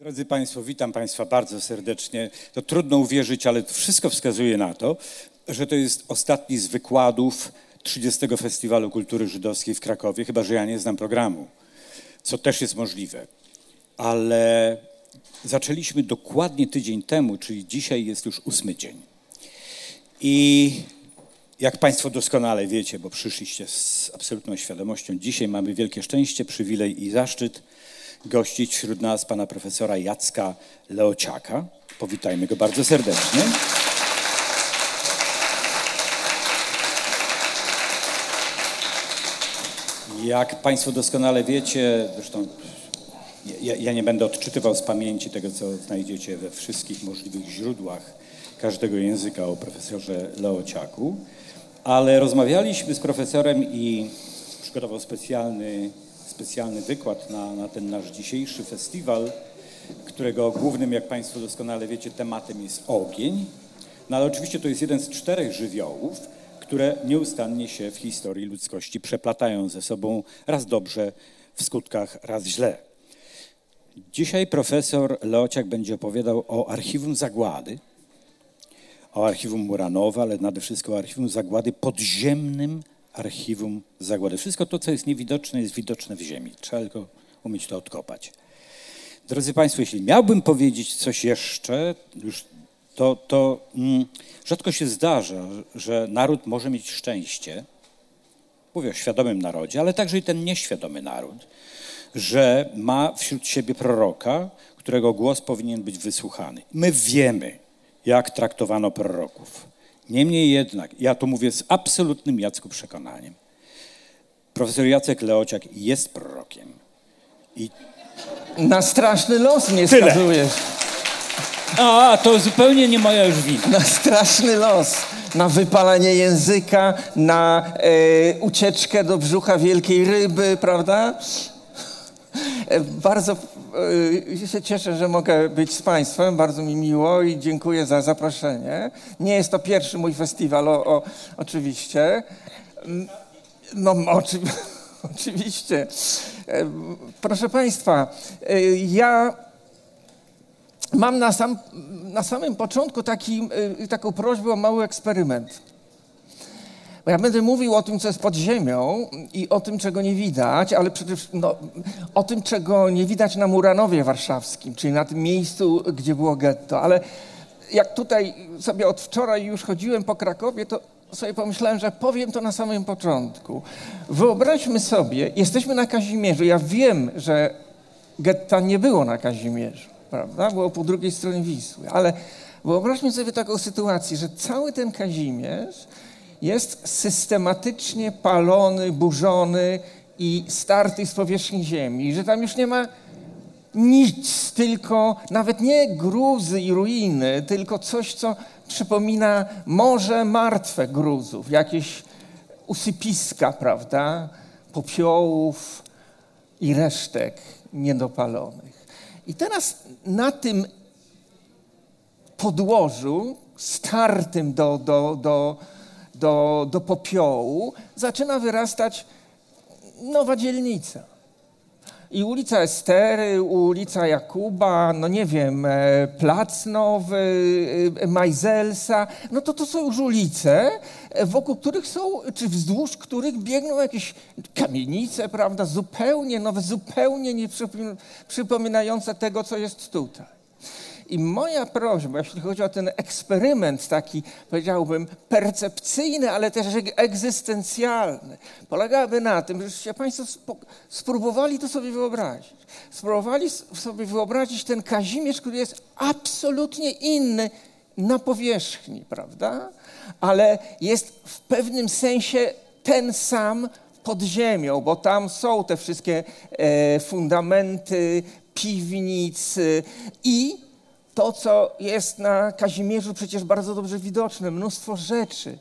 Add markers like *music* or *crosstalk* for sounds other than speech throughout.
Drodzy Państwo, witam Państwa bardzo serdecznie. To trudno uwierzyć, ale wszystko wskazuje na to, że to jest ostatni z wykładów 30. Festiwalu Kultury Żydowskiej w Krakowie, chyba że ja nie znam programu, co też jest możliwe. Ale zaczęliśmy dokładnie tydzień temu, czyli dzisiaj jest już ósmy dzień. I jak Państwo doskonale wiecie, bo przyszliście z absolutną świadomością, dzisiaj mamy wielkie szczęście, przywilej i zaszczyt gościć wśród nas pana profesora Jacka Leociaka. Powitajmy go bardzo serdecznie. Jak Państwo doskonale wiecie, zresztą ja, ja, nie będę odczytywał z pamięci tego, co znajdziecie we wszystkich możliwych źródłach każdego języka o profesorze Leociaku, ale rozmawialiśmy z profesorem i przygotował specjalny specjalny wykład na, na ten nasz dzisiejszy festiwal, którego głównym, jak Państwo doskonale wiecie, tematem jest ogień. No ale oczywiście to jest jeden z czterech żywiołów, które nieustannie się w historii ludzkości przeplatają ze sobą raz dobrze, w skutkach raz źle. Dzisiaj profesor Leociak będzie opowiadał o archiwum Zagłady, o archiwum Muranowa, ale nade wszystko o archiwum Zagłady podziemnym archiwum zagłady. Wszystko to, co jest niewidoczne, jest widoczne w ziemi. Trzeba tylko umieć to odkopać. Drodzy Państwo, jeśli miałbym powiedzieć coś jeszcze, już to, to mm, rzadko się zdarza, że naród może mieć szczęście, mówię o świadomym narodzie, ale także i ten nieświadomy naród, że ma wśród siebie proroka, którego głos powinien być wysłuchany. My wiemy, jak traktowano proroków. Niemniej jednak, ja to mówię z absolutnym Jacku przekonaniem. Profesor Jacek Leociak jest prorokiem. I... Na straszny los mnie Tyle. skazujesz. A, to zupełnie nie moja już wina. Na straszny los, na wypalanie języka, na e, ucieczkę do brzucha wielkiej ryby, prawda? E, bardzo e, się cieszę, że mogę być z Państwem. Bardzo mi miło i dziękuję za zaproszenie. Nie jest to pierwszy mój festiwal, o, o, oczywiście. Mm, no, oczy, *laughs* oczywiście. E, proszę Państwa, ja mam na, sam, na samym początku taki, taką prośbę o mały eksperyment. Ja będę mówił o tym, co jest pod ziemią i o tym, czego nie widać, ale przede wszystkim no, o tym, czego nie widać na Muranowie Warszawskim, czyli na tym miejscu, gdzie było getto. Ale jak tutaj sobie od wczoraj już chodziłem po Krakowie, to sobie pomyślałem, że powiem to na samym początku. Wyobraźmy sobie, jesteśmy na Kazimierzu. Ja wiem, że getta nie było na Kazimierzu, prawda? Było po drugiej stronie Wisły, ale wyobraźmy sobie taką sytuację, że cały ten Kazimierz jest systematycznie palony, burzony i starty z powierzchni ziemi, że tam już nie ma nic, tylko nawet nie gruzy i ruiny, tylko coś, co przypomina morze martwe gruzów, jakieś usypiska, prawda, popiołów i resztek niedopalonych. I teraz na tym podłożu, startym do, do, do, do, do popiołu, zaczyna wyrastać nowa dzielnica. I ulica Estery, ulica Jakuba, no nie wiem, e, Plac Nowy, e, Majzelsa, no to to są już ulice, e, wokół których są, czy wzdłuż których biegną jakieś kamienice, prawda, zupełnie nowe, zupełnie nie przypominające tego, co jest tutaj. I moja prośba, jeśli chodzi o ten eksperyment taki, powiedziałbym, percepcyjny, ale też egzystencjalny, polegałaby na tym, żebyście Państwo spróbowali to sobie wyobrazić. Spróbowali sobie wyobrazić ten Kazimierz, który jest absolutnie inny na powierzchni, prawda? Ale jest w pewnym sensie ten sam pod ziemią, bo tam są te wszystkie e, fundamenty piwnic i to, co jest na Kazimierzu przecież bardzo dobrze widoczne, mnóstwo rzeczy,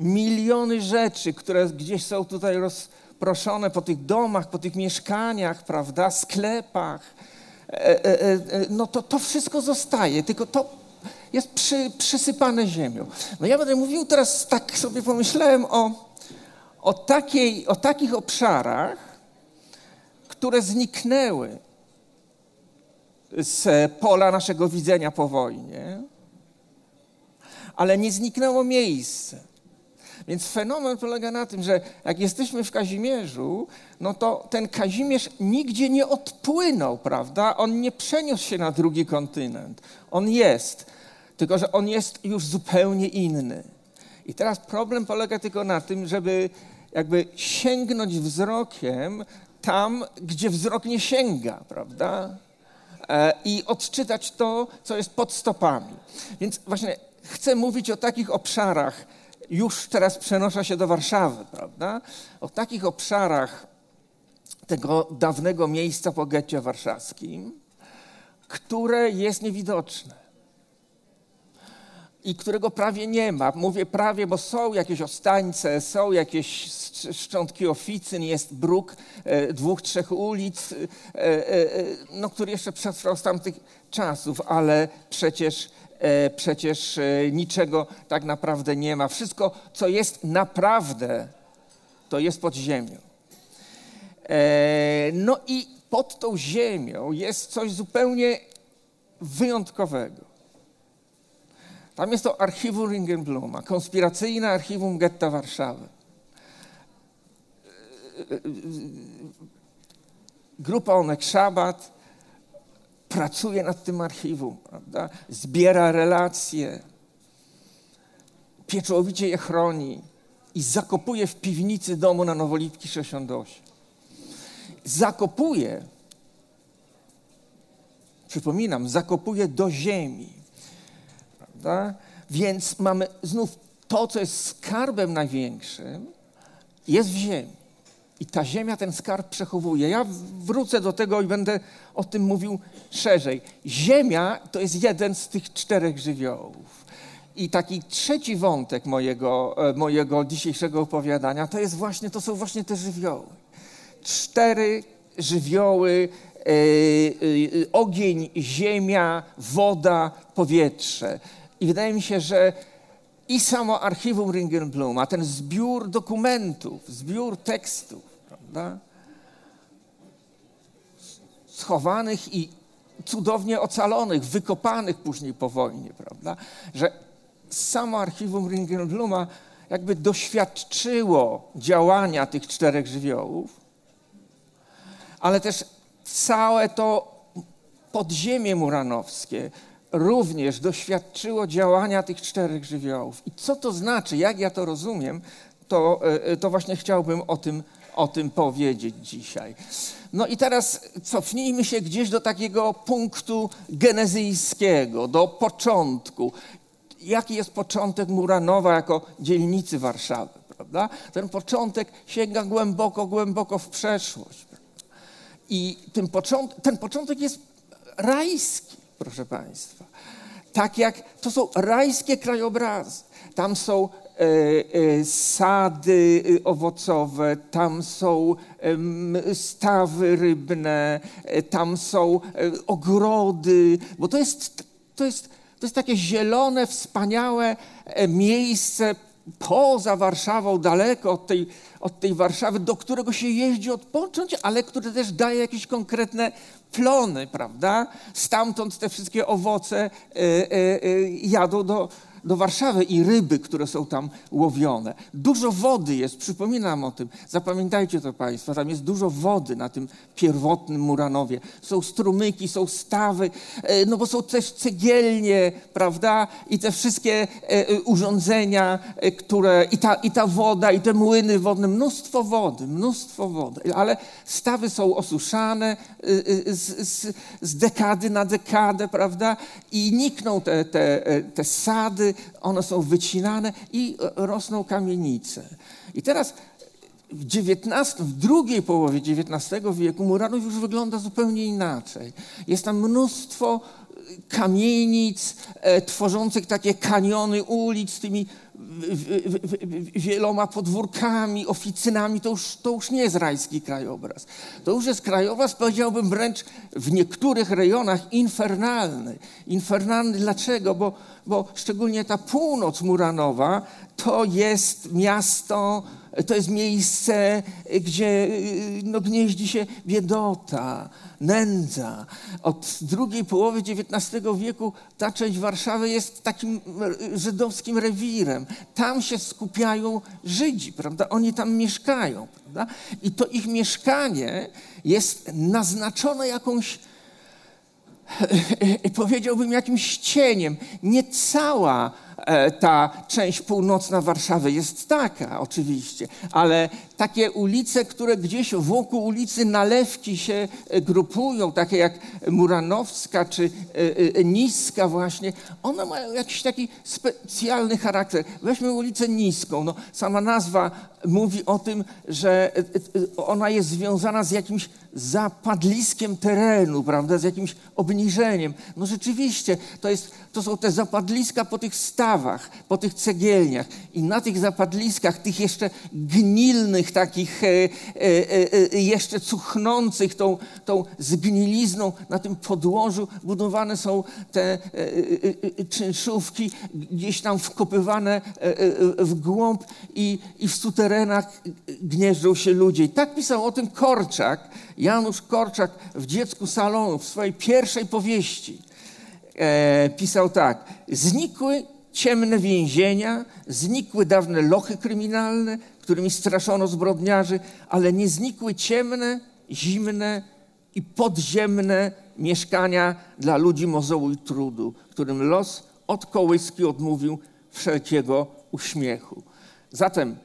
miliony rzeczy, które gdzieś są tutaj rozproszone po tych domach, po tych mieszkaniach, prawda, sklepach, e, e, e, no to to wszystko zostaje, tylko to jest przy, przysypane ziemią. No ja będę mówił teraz, tak sobie pomyślałem o, o, takiej, o takich obszarach, które zniknęły z pola naszego widzenia po wojnie, ale nie zniknęło miejsce. Więc fenomen polega na tym, że jak jesteśmy w Kazimierzu, no to ten Kazimierz nigdzie nie odpłynął, prawda? On nie przeniósł się na drugi kontynent. On jest, tylko że on jest już zupełnie inny. I teraz problem polega tylko na tym, żeby jakby sięgnąć wzrokiem tam, gdzie wzrok nie sięga, prawda? E, I odczytać to, co jest pod stopami. Więc właśnie chcę mówić o takich obszarach, już teraz przenoszę się do Warszawy, prawda? O takich obszarach tego dawnego miejsca po getcie warszawskim, które jest niewidoczne i którego prawie nie ma. Mówię prawie, bo są jakieś ostańce, są jakieś szczątki oficyn, jest bruk e, dwóch, trzech ulic, e, e, no, który jeszcze przetrwał z tamtych czasów, ale przecież, przecież niczego tak naprawdę nie ma. Wszystko, co jest naprawdę, to jest pod ziemią. No i pod tą ziemią jest coś zupełnie wyjątkowego. Tam jest to archiwum Ringenbluma, konspiracyjne archiwum getta Warszawy. Grupa Onek Szabat pracuje nad tym archiwum, prawda? zbiera relacje, pieczołowicie je chroni i zakopuje w piwnicy domu na Nowolipki 68. Zakopuje, przypominam, zakopuje do ziemi Więc mamy znów to, co jest skarbem największym, jest w ziemi. I ta ziemia ten skarb przechowuje. Ja wrócę do tego i będę o tym mówił szerzej. Ziemia to jest jeden z tych czterech żywiołów. I taki trzeci wątek mojego, e, mojego dzisiejszego opowiadania to, jest właśnie, to są właśnie te żywioły. Cztery żywioły, e, e, ogień, ziemia, woda, powietrze. I wydaje mi się, że i samo archiwum Ringenbluma, ten zbiór dokumentów, zbiór tekstów, prawda? schowanych i cudownie ocalonych, wykopanych później po wojnie, prawda? że samo archiwum Ringenbluma jakby doświadczyło działania tych czterech żywiołów, ale też całe to podziemie muranowskie, również doświadczyło działania tych czterech żywiołów. I co to znaczy, jak ja to rozumiem, to, e, to właśnie chciałbym o tym, o tym powiedzieć dzisiaj. No i teraz cofnijmy się gdzieś do takiego punktu genezyjskiego, do początku. Jaki jest początek Muranowa jako dzielnicy Warszawy, prawda? Ten początek sięga głęboko, głęboko w przeszłość. I począt ten początek jest rajski proszę Państwa. Tak jak to są rajskie krajobrazy. Tam są e, e, sady e, owocowe, tam są stawy rybne, e, tam są ogrody, bo to jest, to jest, to jest takie zielone, wspaniałe miejsce poza Warszawą, daleko od tej, od tej Warszawy, do którego się jeździ odpocząć, ale które też daje jakieś konkretne plony, prawda? Stamtąd te wszystkie owoce y, y, y, jadą do, do Warszawy i ryby, które są tam łowione. Dużo wody jest, przypominam o tym. Zapamiętajcie to Państwo, tam jest dużo wody na tym pierwotnym Muranowie. Są strumyki, są stawy, e, no bo są też cegielnie, prawda? I te wszystkie e, e, urządzenia, które, i ta, i ta woda, i te młyny wodne, mnóstwo wody, mnóstwo wody. Ale stawy są osuszane z, z, z dekady na dekadę, prawda? I nikną te, te, te sady, one są wycinane i rosną kamienice. I teraz w w drugiej połowie XIX wieku Muranów już wygląda zupełnie inaczej. Jest tam mnóstwo kamienic e, tworzących takie kaniony ulic z tymi wieloma podwórkami, oficynami, to już, to już nie jest rajski krajobraz. To już jest krajobraz, powiedziałbym wręcz w niektórych rejonach infernalny. Infernalny dlaczego? Bo, bo szczególnie ta północ Muranowa to jest miasto, to jest miejsce, gdzie no, gnieździ się biedota, nędza. Od drugiej połowy XIX wieku ta część Warszawy jest takim żydowskim rewirem. Tam się skupiają Żydzi, prawda? Oni tam mieszkają, prawda? I to ich mieszkanie jest naznaczone jakąś *laughs* powiedziałbym jakimś cieniem. Nie cała ta część północna Warszawy jest taka oczywiście, ale takie ulice, które gdzieś wokół ulicy Nalewki się e, grupują, takie jak Muranowska czy e, Niska właśnie, one mają jakiś taki specjalny charakter. Weźmy ulicę Niską. No, sama nazwa mówi o tym, że ona jest związana z jakimś zapadliskiem terenu, prawda, z jakimś obniżeniem. No rzeczywiście, to, jest, to są te zapadliska po tych stawach, po tych cegielniach i na tych zapadliskach, tych jeszcze gnilnych, takich e, e, e, jeszcze cuchnących tą, tą zgnilizną, na tym podłożu budowane są te czynszówki, gdzieś tam wkopywane w głąb i, i w suterenach gnieżdżą się ludzie. I tak pisał o tym Korczak, Janusz Korczak w Dziecku Salonu, w swojej pierwszej powieści e, pisał tak. Znikły ciemne więzienia, znikły dawne lochy kryminalne, którymi straszono zbrodniarzy, ale nie znikły ciemne, zimne i podziemne mieszkania dla ludzi mozołu i trudu, którym los od kołyski odmówił wszelkiego uśmiechu. Zatem,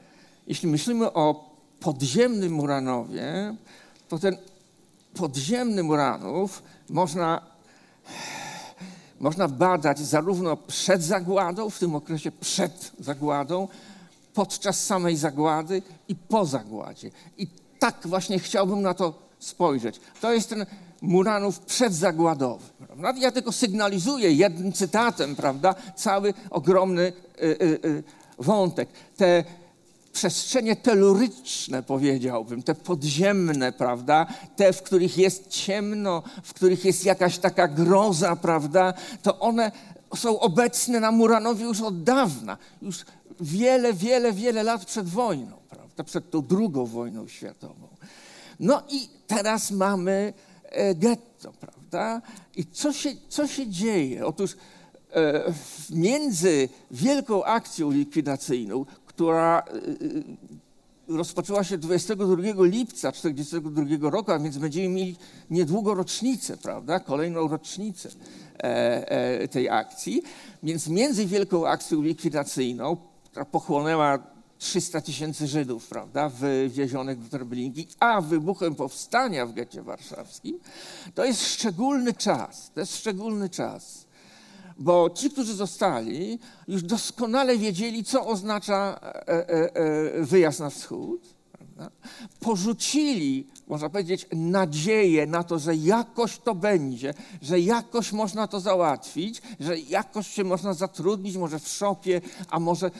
jeśli myślimy o podziemnym Muranowie, to ten podziemny Muranów można, można badać zarówno przed zagładą, w tym okresie przed zagładą, podczas samej zagłady i po zagładzie. I tak właśnie chciałbym na to spojrzeć. To jest ten Muranów przedzagładowy. Prawda? Ja tylko sygnalizuję jednym cytatem, prawda, cały ogromny y, y, y, wątek. Te przestrzenie teluryczne, powiedziałbym, te podziemne, prawda, te, w których jest ciemno, w których jest jakaś taka groza, prawda, to one są obecne na Muranowie już od dawna, już wiele, wiele, wiele lat przed wojną, prawda, przed tą drugą wojną światową. No i teraz mamy e, getto, prawda? I co się, co się dzieje? Otóż e, między wielką akcją likwidacyjną, która y, rozpoczęła się 22 lipca 1942 roku, a więc będziemy mieli niedługo rocznicę, prawda? Kolejną rocznicę e, e, tej akcji. Więc między wielką akcją likwidacyjną, która pochłonęła 300 tysięcy Żydów, prawda, wywiezionych do Treblinki, a wybuchem powstania w getcie warszawskim, to jest szczególny czas. To jest szczególny czas bo ci, którzy zostali, już doskonale wiedzieli, co oznacza e, e, e, wyjazd na wschód. Prawda? Porzucili, można powiedzieć, nadzieję na to, że jakoś to będzie, że jakoś można to załatwić, że jakoś się można zatrudnić, może w szopie, a może,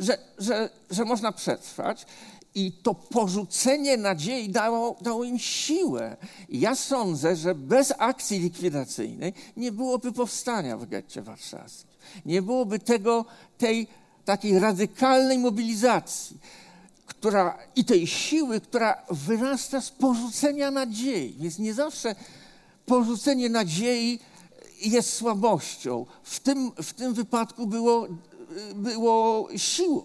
że, że, że można przetrwać. I to porzucenie nadziei dało, dało im siłę. Ja sądzę, że bez akcji likwidacyjnej nie byłoby powstania w getcie warszawskim. Nie byłoby tego, tej takiej radykalnej mobilizacji która, i tej siły, która wyrasta z porzucenia nadziei. Więc nie zawsze porzucenie nadziei jest słabością. W tym, w tym wypadku było, było siłą.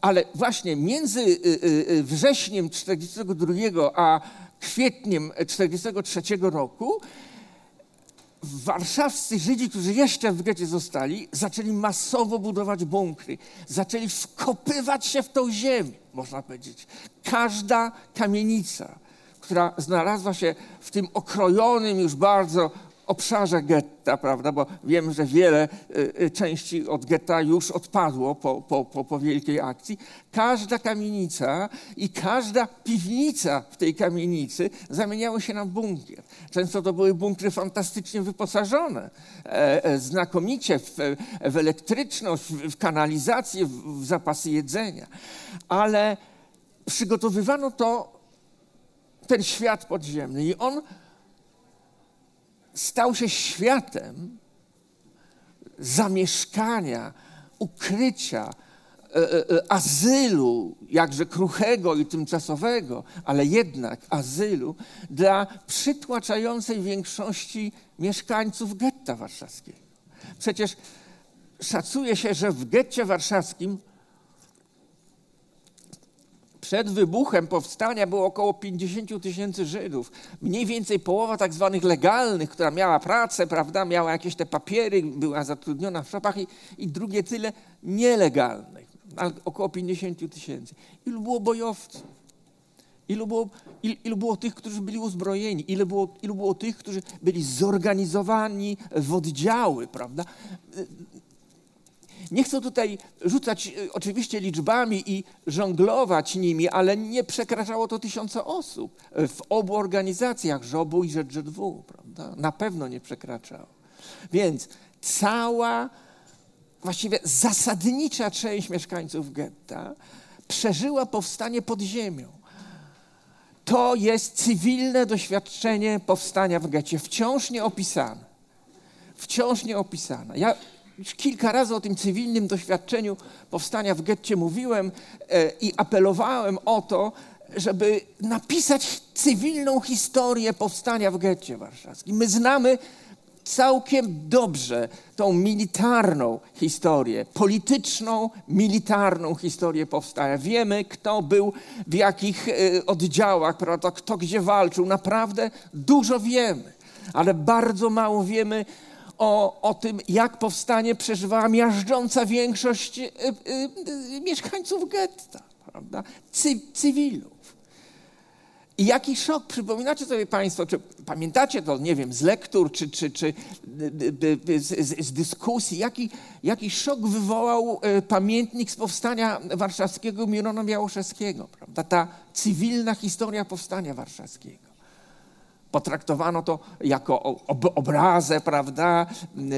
Ale właśnie między y, y, y, wrześniem 1942 a kwietniem 1943 roku warszawscy Żydzi, którzy jeszcze w getcie zostali, zaczęli masowo budować bunkry. Zaczęli wkopywać się w tą ziemię, można powiedzieć. Każda kamienica, która znalazła się w tym okrojonym już bardzo obszarze getta, prawda, bo wiem, że wiele y, y, części od getta już odpadło po, po, po, po wielkiej akcji. Każda kamienica i każda piwnica w tej kamienicy zamieniały się na bunkier. Często to były bunkry fantastycznie wyposażone, e, e, znakomicie w, w elektryczność, w, kanalizację, w zapasy jedzenia. Ale przygotowywano to, ten świat podziemny i on stał się światem zamieszkania, ukrycia, e, e, azylu, jakże kruchego i tymczasowego, ale jednak azylu dla przytłaczającej większości mieszkańców getta warszawskiego. Przecież szacuje się, że w getcie warszawskim przed wybuchem powstania było około 50 tysięcy Żydów. Mniej więcej połowa tak zwanych legalnych, która miała pracę, prawda, miała jakieś te papiery, była zatrudniona w szopach i, i drugie tyle nielegalnych, około 50 tysięcy. Ilu było bojowców? Ilu było, il, ilu było tych, którzy byli uzbrojeni? Ilu było, ilu było tych, którzy byli zorganizowani w oddziały, prawda? Nie chcę tutaj rzucać y, oczywiście liczbami i żonglować nimi, ale nie przekraczało to tysiąca osób w obu organizacjach, żobu i ZZW, prawda? Na pewno nie przekraczało. Więc cała, właściwie zasadnicza część mieszkańców getta przeżyła powstanie pod ziemią. To jest cywilne doświadczenie powstania w getcie, wciąż nieopisane. Wciąż nieopisane. Ja już kilka razy o tym cywilnym doświadczeniu powstania w getcie mówiłem e, i apelowałem o to, żeby napisać cywilną historię powstania w getcie warszawskim. My znamy całkiem dobrze tą militarną historię, polityczną, militarną historię powstania. Wiemy, kto był w jakich e, oddziałach, prawda, kto gdzie walczył. Naprawdę dużo wiemy, ale bardzo mało wiemy o, o tym, jak powstanie przeżywała miażdżąca większość y, y, y, mieszkańców getta, prawda? Cy, cywilów. I jaki szok, przypominacie sobie Państwo, czy pamiętacie to, nie wiem, z lektur, czy, czy, czy z, z, z dyskusji, jaki, jaki szok wywołał pamiętnik z powstania warszawskiego Mirona Białoszewskiego, prawda? Ta cywilna historia powstania warszawskiego. Potraktowano to jako ob obrazę, prawda,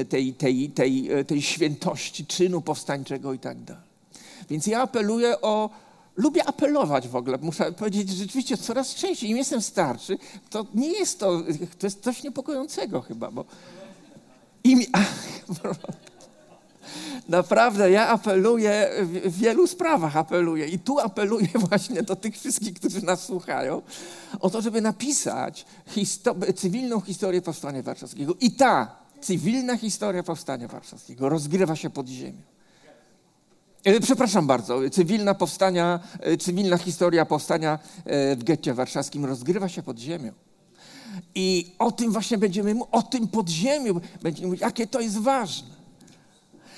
tej, tej, tej, tej świętości czynu powstańczego i tak dalej. Więc ja apeluję o, lubię apelować w ogóle, muszę powiedzieć rzeczywiście coraz częściej, im jestem starszy, to nie jest to, to jest coś niepokojącego chyba, bo im, *laughs* Naprawdę, ja apeluję, w wielu sprawach apeluję i tu apeluję *laughs* właśnie do tych wszystkich, którzy nas słuchają, o to, żeby napisać cywilną historię Powstania Warszawskiego. I ta cywilna historia Powstania Warszawskiego rozgrywa się pod ziemią. E, przepraszam bardzo, cywilna, powstania, e, cywilna historia powstania e, w getcie warszawskim rozgrywa się pod ziemią. I o tym właśnie będziemy o tym podziemiu będziemy mówić, jakie to jest ważne.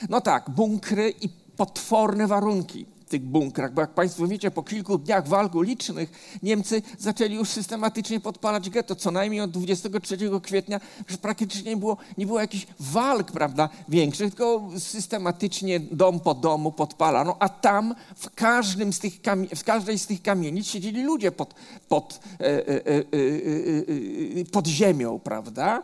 No tak, bunkry i potworne warunki w tych bunkrach, bo jak Państwo wiecie, po kilku dniach walk ulicznych Niemcy zaczęli już systematycznie podpalać getto. Co najmniej od 23 kwietnia już praktycznie nie było, nie było jakichś walk, prawda, większych, tylko systematycznie dom po domu podpalano, a tam w, każdym z tych w każdej z tych kamienic siedzieli ludzie pod, pod, e, e, e, pod ziemią, prawda?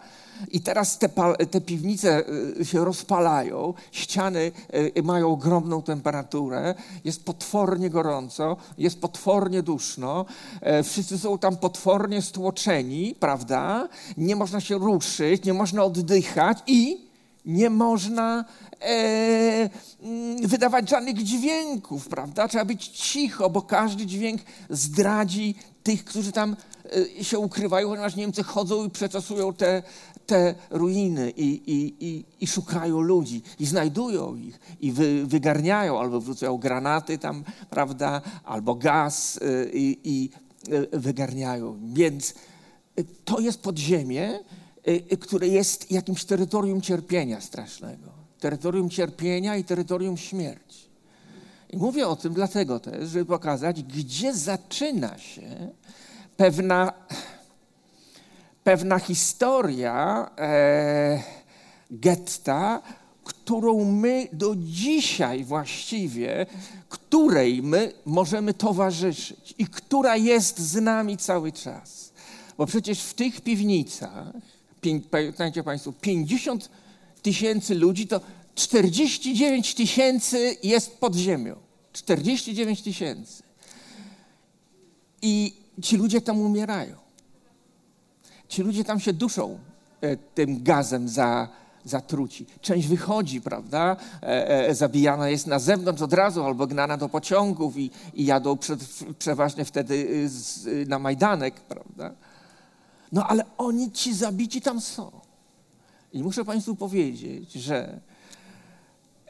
I teraz te, te, piwnice y, się rozpalają, ściany y, mają ogromną temperaturę, jest potwornie gorąco, jest potwornie duszno, e, wszyscy są tam potwornie stłoczeni, prawda? Nie można się ruszyć, nie można oddychać i nie można e, mm, wydawać żadnych dźwięków, prawda? Trzeba być cicho, bo każdy dźwięk zdradzi tych, którzy tam e, się ukrywają, ponieważ Niemcy chodzą i przeczesują te, te ruiny i, i, i, i, szukają ludzi i znajdują ich i wy, wygarniają albo wrzucają granaty tam, prawda, albo gaz y, i, i y, wygarniają. Więc y, to jest podziemie, które jest jakimś terytorium cierpienia strasznego. Terytorium cierpienia i terytorium śmierci. I mówię o tym dlatego też, żeby pokazać, gdzie zaczyna się pewna pewna historia e, getta, którą my do dzisiaj właściwie, której my możemy towarzyszyć i która jest z nami cały czas. Bo przecież w tych piwnicach, pamiętajcie Państwo, 50 tysięcy ludzi, to 49 tysięcy jest pod ziemią. 49 tysięcy. I ci ludzie tam umierają. Ci ludzie tam się duszą e, tym gazem za, zatruci. Część wychodzi, prawda? E, e, zabijana jest na zewnątrz od razu albo gnana do pociągów i, i jadą przed, przeważnie wtedy y, z, y, na Majdanek, prawda? No ale oni ci zabici tam są. I muszę Państwu powiedzieć, że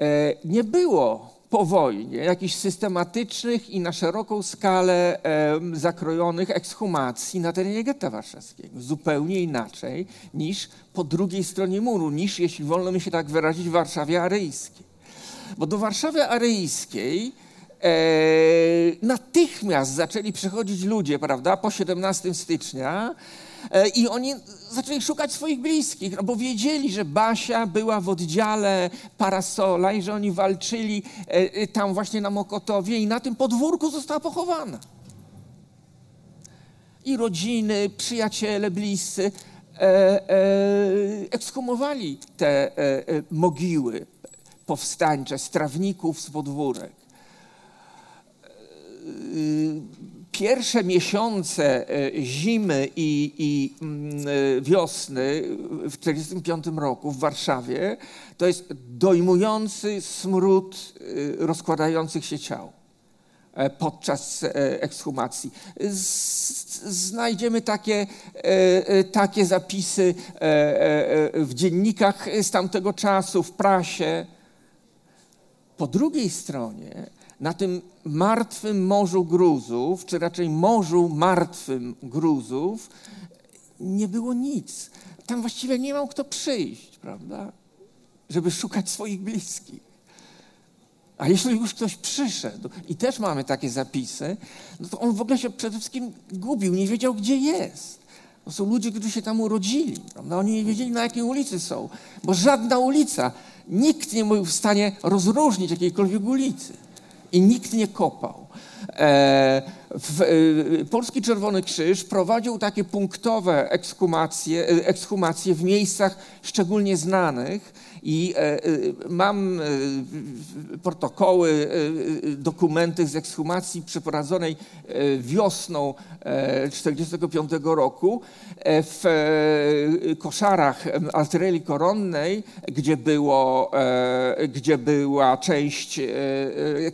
e, nie było po wojnie jakichś systematycznych i na szeroką skalę zakrojonych ekshumacji na terenie getta warszawskiego. Zupełnie inaczej niż po drugiej stronie muru, niż, jeśli wolno mi się tak wyrazić, w Warszawie aryjskiej. Bo do Warszawy aryjskiej e, natychmiast zaczęli przychodzić ludzie, prawda, po 17 stycznia, I oni zaczęli szukać swoich bliskich, no bo wiedzieli, że Basia była w oddziale Parasola i że oni walczyli e, e, tam właśnie na Mokotowie i na tym podwórku została pochowana. I rodziny, przyjaciele, bliscy e, e, ekshumowali te e, mogiły powstańcze strawników z podwórek pierwsze miesiące e, zimy i, i mm, e, wiosny w 1945 roku w Warszawie to jest dojmujący smród e, rozkładających się ciał podczas ekshumacji. Znajdziemy takie, takie zapisy w dziennikach z tamtego czasu, w prasie. Po drugiej stronie na tym martwym morzu gruzów, czy raczej morzu martwym gruzów, nie było nic. Tam właściwie nie miał kto przyjść, prawda? Żeby szukać swoich bliskich. A jeśli już ktoś przyszedł i też mamy takie zapisy, no to on w ogóle się przede wszystkim gubił, nie wiedział, gdzie jest. To są ludzie, którzy się tam urodzili. Prawda? Oni nie wiedzieli, na jakiej ulicy są, bo żadna ulica, nikt nie był w stanie rozróżnić jakiejkolwiek ulicy i nikt nie kopał. E, w, e, Polski Czerwony Krzyż prowadził takie punktowe ekshumacje, ekshumacje w miejscach szczególnie znanych, i e, e, mam e, protokoły, dokumenty z ekshumacji przeprowadzonej wiosną 1945 roku w koszarach artylerii koronnej, gdzie, było, gdzie była część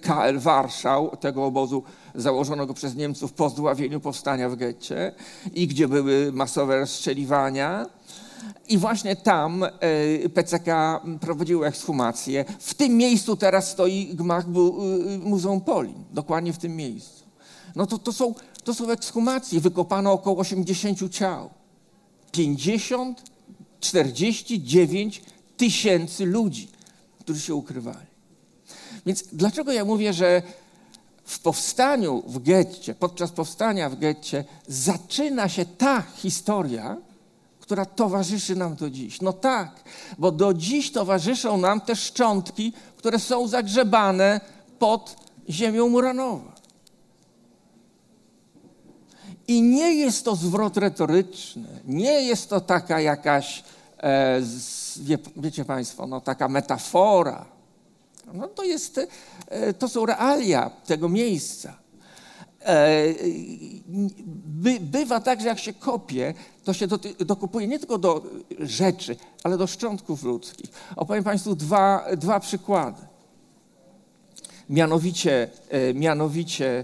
KL Warszał, tego obozu założonego przez Niemców po zdławieniu powstania w getcie i gdzie były masowe rozstrzeliwania. I właśnie tam e, PCK prowadziło ekshumację. W tym miejscu teraz stoi gmach e, Muzeum Polin, dokładnie w tym miejscu. No to, to, są, to są ekshumacje. Wykopano około 80 ciał. 50, 49 tysięcy ludzi, którzy się ukrywali. Więc dlaczego ja mówię, że w powstaniu w getcie, podczas powstania w getcie zaczyna się ta historia, która towarzyszy nam do dziś. No tak, bo do dziś towarzyszą nam te szczątki, które są zagrzebane pod ziemią Muranowa. I nie jest to zwrot retoryczny, nie jest to taka jakaś, e, wie, wiecie Państwo, no, taka metafora. No to, jest, e, to są realia tego miejsca. E, by, bywa tak, że jak się kopie, to się do, dokupuje nie tylko do rzeczy, ale do szczątków ludzkich. Opowiem Państwu dwa, dwa przykłady. Mianowicie, e, mianowicie e,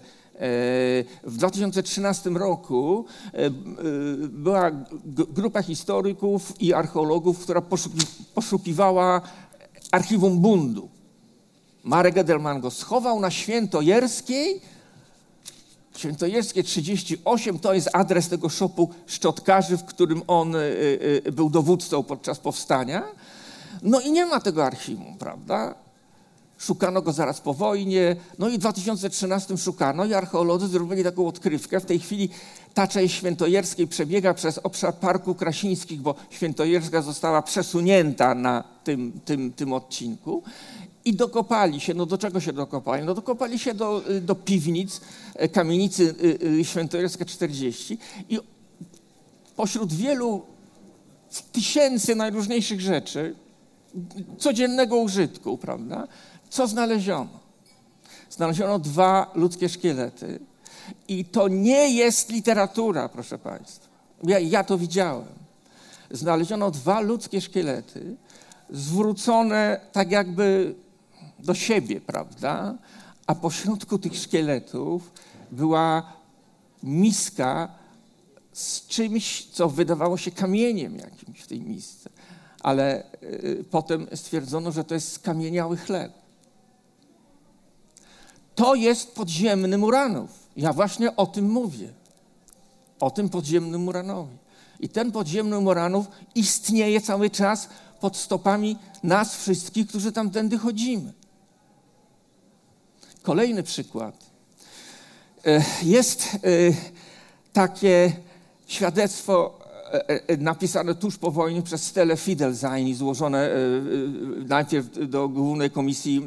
w 2013 roku była grupa historyków i archeologów, która poszukiwała archiwum bundu. Marek Edelman go schował na Świętojerskiej, Świętojerskie 38 to jest adres tego szopu szczotkarzy, w którym on y, y, był dowódcą podczas powstania. No i nie ma tego archiwum, prawda? Szukano go zaraz po wojnie, no i w 2013 szukano i archeolodzy zrobili taką odkrywkę. W tej chwili ta część Świętojerskiej przebiega przez obszar Parku Krasińskich, bo Świętojerska została przesunięta na tym, tym, tym odcinku. I dokopali się, no do czego się dokopali? No dokopali się do, do piwnic e, kamienicy e, Świętojerska 40 i pośród wielu tysięcy najróżniejszych rzeczy, codziennego użytku, prawda, co znaleziono? Znaleziono dwa ludzkie szkielety i to nie jest literatura, proszę Państwa. Ja, ja to widziałem. Znaleziono dwa ludzkie szkielety, zwrócone tak jakby do siebie, prawda? A pośrodku tych szkieletów była miska z czymś, co wydawało się kamieniem jakimś w tej misce. Ale y, potem stwierdzono, że to jest skamieniały chleb. To jest podziemny Muranów. Ja właśnie o tym mówię. O tym podziemnym Muranowi. I ten podziemny Muranów istnieje cały czas pod stopami nas wszystkich, którzy tamtędy chodzimy. Kolejny przykład. E, jest e, takie świadectwo e, napisane tuż po wojnie przez Stelle Fidelzain i złożone najpierw do Głównej Komisji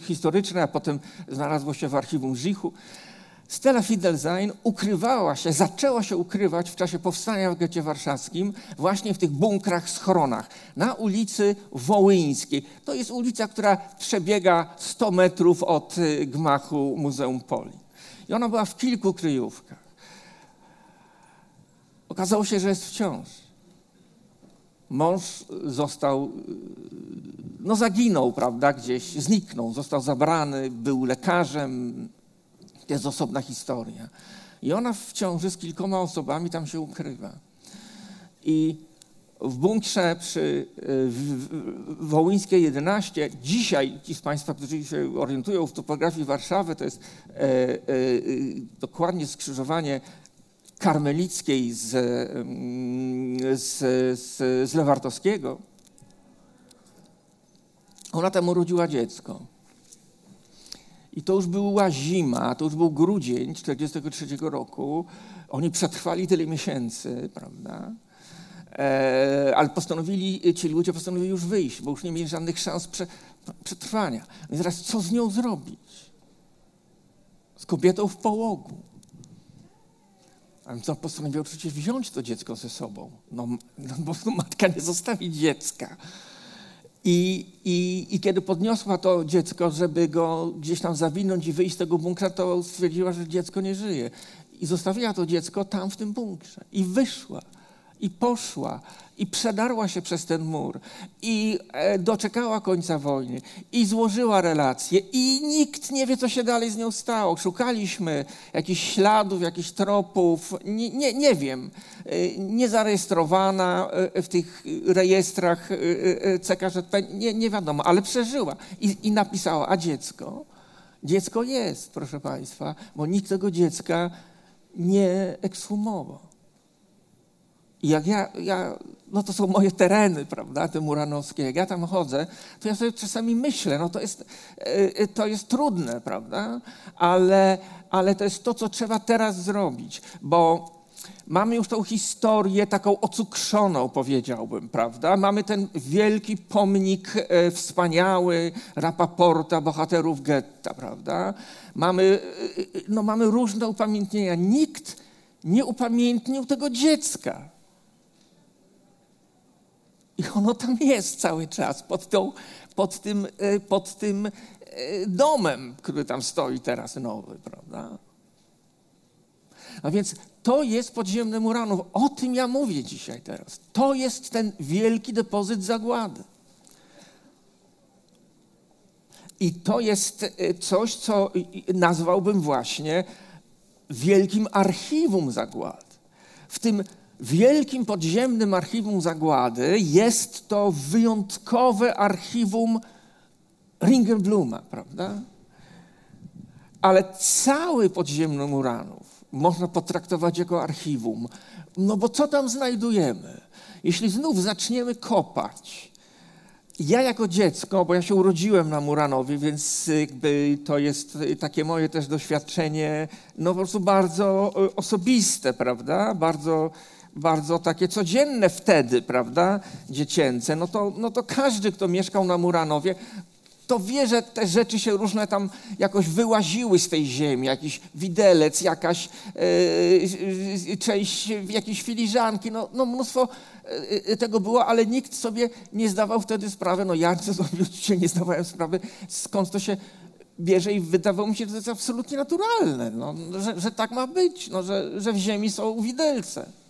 Historycznej, a potem znalazło się w archiwum Żichu. Stella Fidelzain ukrywała się, zaczęła się ukrywać w czasie powstania w getcie warszawskim właśnie w tych bunkrach, schronach na ulicy Wołyńskiej. To jest ulica, która przebiega 100 metrów od y, gmachu Muzeum Poli. I ona była w kilku kryjówkach. Okazało się, że jest w ciąży. Mąż został, y, no zaginął, prawda, gdzieś, zniknął, został zabrany, był lekarzem, to jest osobna historia. I ona w ciąży z kilkoma osobami tam się ukrywa. I w bunkrze przy Wołyńskiej 11, dzisiaj ci z Państwa, którzy się orientują w topografii Warszawy, to jest e, e, dokładnie skrzyżowanie Karmelickiej z, mm, z, z, z Lewartowskiego. Ona tam urodziła dziecko. I to już była zima, to już był grudzień 1943 roku. Oni przetrwali tyle miesięcy, prawda? E, ale postanowili, ci ludzie postanowili już wyjść, bo już nie mieli żadnych szans prze, przetrwania. No i teraz co z nią zrobić? Z kobietą w połogu. Ale co postanowił oczywiście wziąć to dziecko ze sobą. No, no bo *laughs* matka nie zostawi dziecka. I, i, I kiedy podniosła to dziecko, żeby go gdzieś tam zawinąć i wyjść z tego bunkra, to stwierdziła, że dziecko nie żyje. I zostawiła to dziecko tam w tym bunkrze. I wyszła i poszła i przedarła się przez ten mur i e, doczekała końca wojny i złożyła relacje i nikt nie wie, co się dalej z nią stało. Szukaliśmy jakichś śladów, jakichś tropów, nie, nie, nie wiem, e, niezarejestrowana e, w tych rejestrach CKŻP, nie, nie wiadomo, ale przeżyła i, i napisała, a dziecko? Dziecko jest, proszę Państwa, bo nikt tego dziecka nie ekshumował. I jak ja, ja, no to są moje tereny, prawda, te muranowskie, jak ja tam chodzę, to ja sobie czasami myślę, no to jest, e, e, to jest trudne, prawda, ale, ale to jest to, co trzeba teraz zrobić, bo mamy już tą historię taką ocukrzoną, powiedziałbym, prawda? Mamy ten wielki pomnik e, wspaniały Rapaporta, bohaterów getta, prawda? Mamy, no, mamy różne upamiętnienia. Nikt nie upamiętnił tego dziecka. I ono tam jest cały czas, pod, tą, pod, tym, e, pod tym e, domem, który tam stoi teraz nowy, prawda? A więc to jest podziemny Muranów. O tym ja mówię dzisiaj teraz. To jest ten wielki depozyt zagłady. I to jest e, coś, co nazwałbym właśnie wielkim archiwum zagłady. W tym wielkim podziemnym archiwum zagłady jest to wyjątkowe archiwum Ringelbluma, prawda? Ale cały podziemny Muranów można potraktować jako archiwum. No bo co tam znajdujemy? Jeśli znów zaczniemy kopać, ja jako dziecko, bo ja się urodziłem na Muranowie, więc to jest takie moje też doświadczenie, no po prostu bardzo e, osobiste, prawda? Bardzo bardzo takie codzienne wtedy, prawda, dziecięce, no to, no to każdy, kto mieszkał na Muranowie, to wie, że te rzeczy się różne tam jakoś wyłaziły z tej ziemi, jakiś widelec, jakaś yy, część jakiejś filiżanki, no, no mnóstwo yy, tego było, ale nikt sobie nie zdawał wtedy sprawy, no ja *laughs* sobie nie zdawałem sprawy, skąd to się bierze i wydawało mi się, że to jest absolutnie naturalne, no, że, że tak ma być, no, że, że w ziemi są widelce.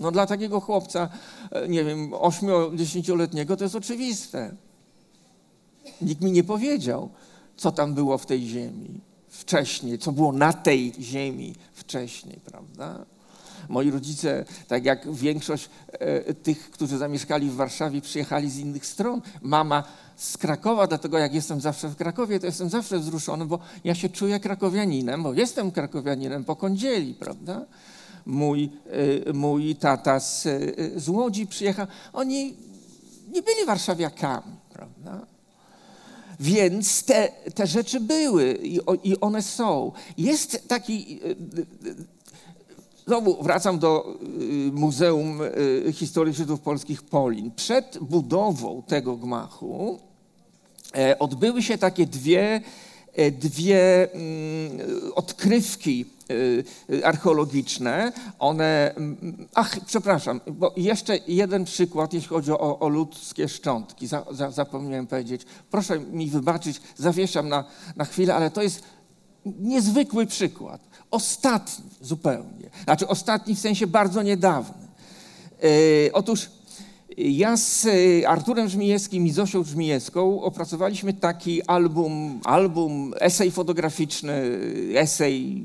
No dla takiego chłopca, e, nie wiem, 8-10-letniego to jest oczywiste. Nikt mi nie powiedział, co tam było w tej ziemi wcześniej, co było na tej ziemi wcześniej, prawda? Moi rodzice, tak jak większość e, tych, którzy zamieszkali w Warszawie, przyjechali z innych stron. Mama z Krakowa, dlatego jak jestem zawsze w Krakowie, to jestem zawsze wzruszony, bo ja się czuję krakowianinem, bo jestem krakowianinem po kądzieli, prawda? Mój, e, mój tata z, e, z Łodzi przyjechał. Oni nie byli warszawiakami, prawda? Więc te, te rzeczy były i, i one są. Jest taki e, Znowu wracam do Muzeum Historii Żydów Polskich Polin. Przed budową tego gmachu odbyły się takie dwie, dwie mm, odkrywki archeologiczne. One, mm, ach, przepraszam, bo jeszcze jeden przykład, jeśli chodzi o, o ludzkie szczątki. Za, za, zapomniałem powiedzieć. Proszę mi wybaczyć, zawieszam na, na chwilę, ale to jest niezwykły przykład. Ostatni zupełnie. Znaczy ostatni w sensie bardzo niedawny. E, otóż ja z e, Arturem Żmijewskim i Zosią Żmijewską opracowaliśmy taki album, album esej fotograficzny, esej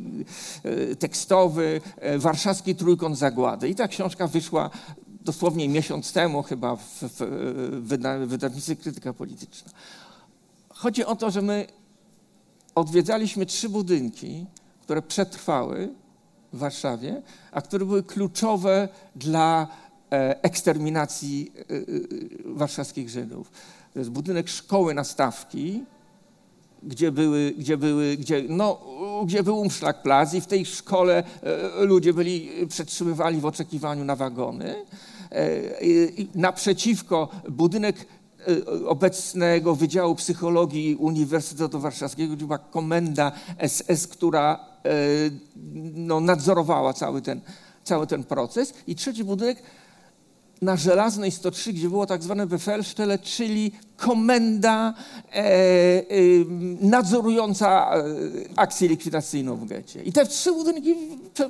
e, tekstowy, Warszawski Trójkąt Zagłady. I ta książka wyszła dosłownie miesiąc temu chyba w, w, w wydawnictwie Krytyka Polityczna. Chodzi o to, że my odwiedzaliśmy trzy budynki, które przetrwały w Warszawie, a które były kluczowe dla e, eksterminacji e, e, warszawskich Żydów. To jest budynek szkoły nastawki, gdzie, były, gdzie, były, gdzie, no, gdzie był Umschlagplatz i w tej szkole ludzie byli przetrzymywali w oczekiwaniu na wagony. Naprzeciwko budynek obecnego Wydziału Psychologii Uniwersytetu Warszawskiego, gdzie była komenda SS, która no, nadzorowała cały ten, cały ten proces. I trzeci budynek na Żelaznej 103, gdzie było tak zwane Befelstelle, czyli komenda e, e, nadzorująca e, akcję likwidacyjną w getcie. I te trzy budynki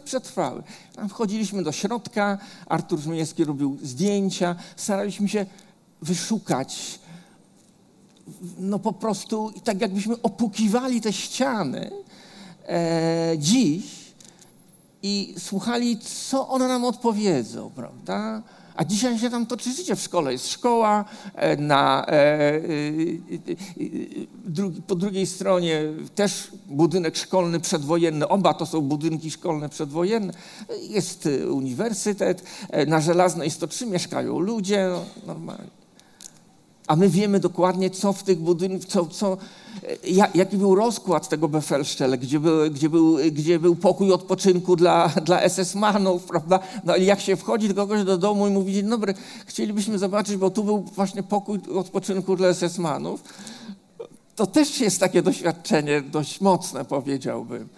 przetrwały. Tam wchodziliśmy do środka, Artur Żmijewski robił zdjęcia, staraliśmy się wyszukać. No po prostu tak jakbyśmy opukiwali te ściany e, dziś i słuchali, co one nam odpowiedzą, prawda? A dzisiaj się tam toczy życie w szkole. Jest szkoła, e, na, e, e, po drugiej stronie też budynek szkolny przedwojenny. Oba to są budynki szkolne przedwojenne. Jest uniwersytet. Na Żelaznej 103 mieszkają ludzie. No, normalnie. A my wiemy dokładnie, co w tych budynkach, co, co, jaki był rozkład tego Befelstelle, gdzie był, gdzie był, gdzie był pokój odpoczynku dla, dla SS-manów, prawda? No i jak się wchodzi do kogoś do domu i mówi, dzień dobry, chcielibyśmy zobaczyć, bo tu był właśnie pokój odpoczynku dla SS-manów, to też jest takie doświadczenie dość mocne, powiedziałbym.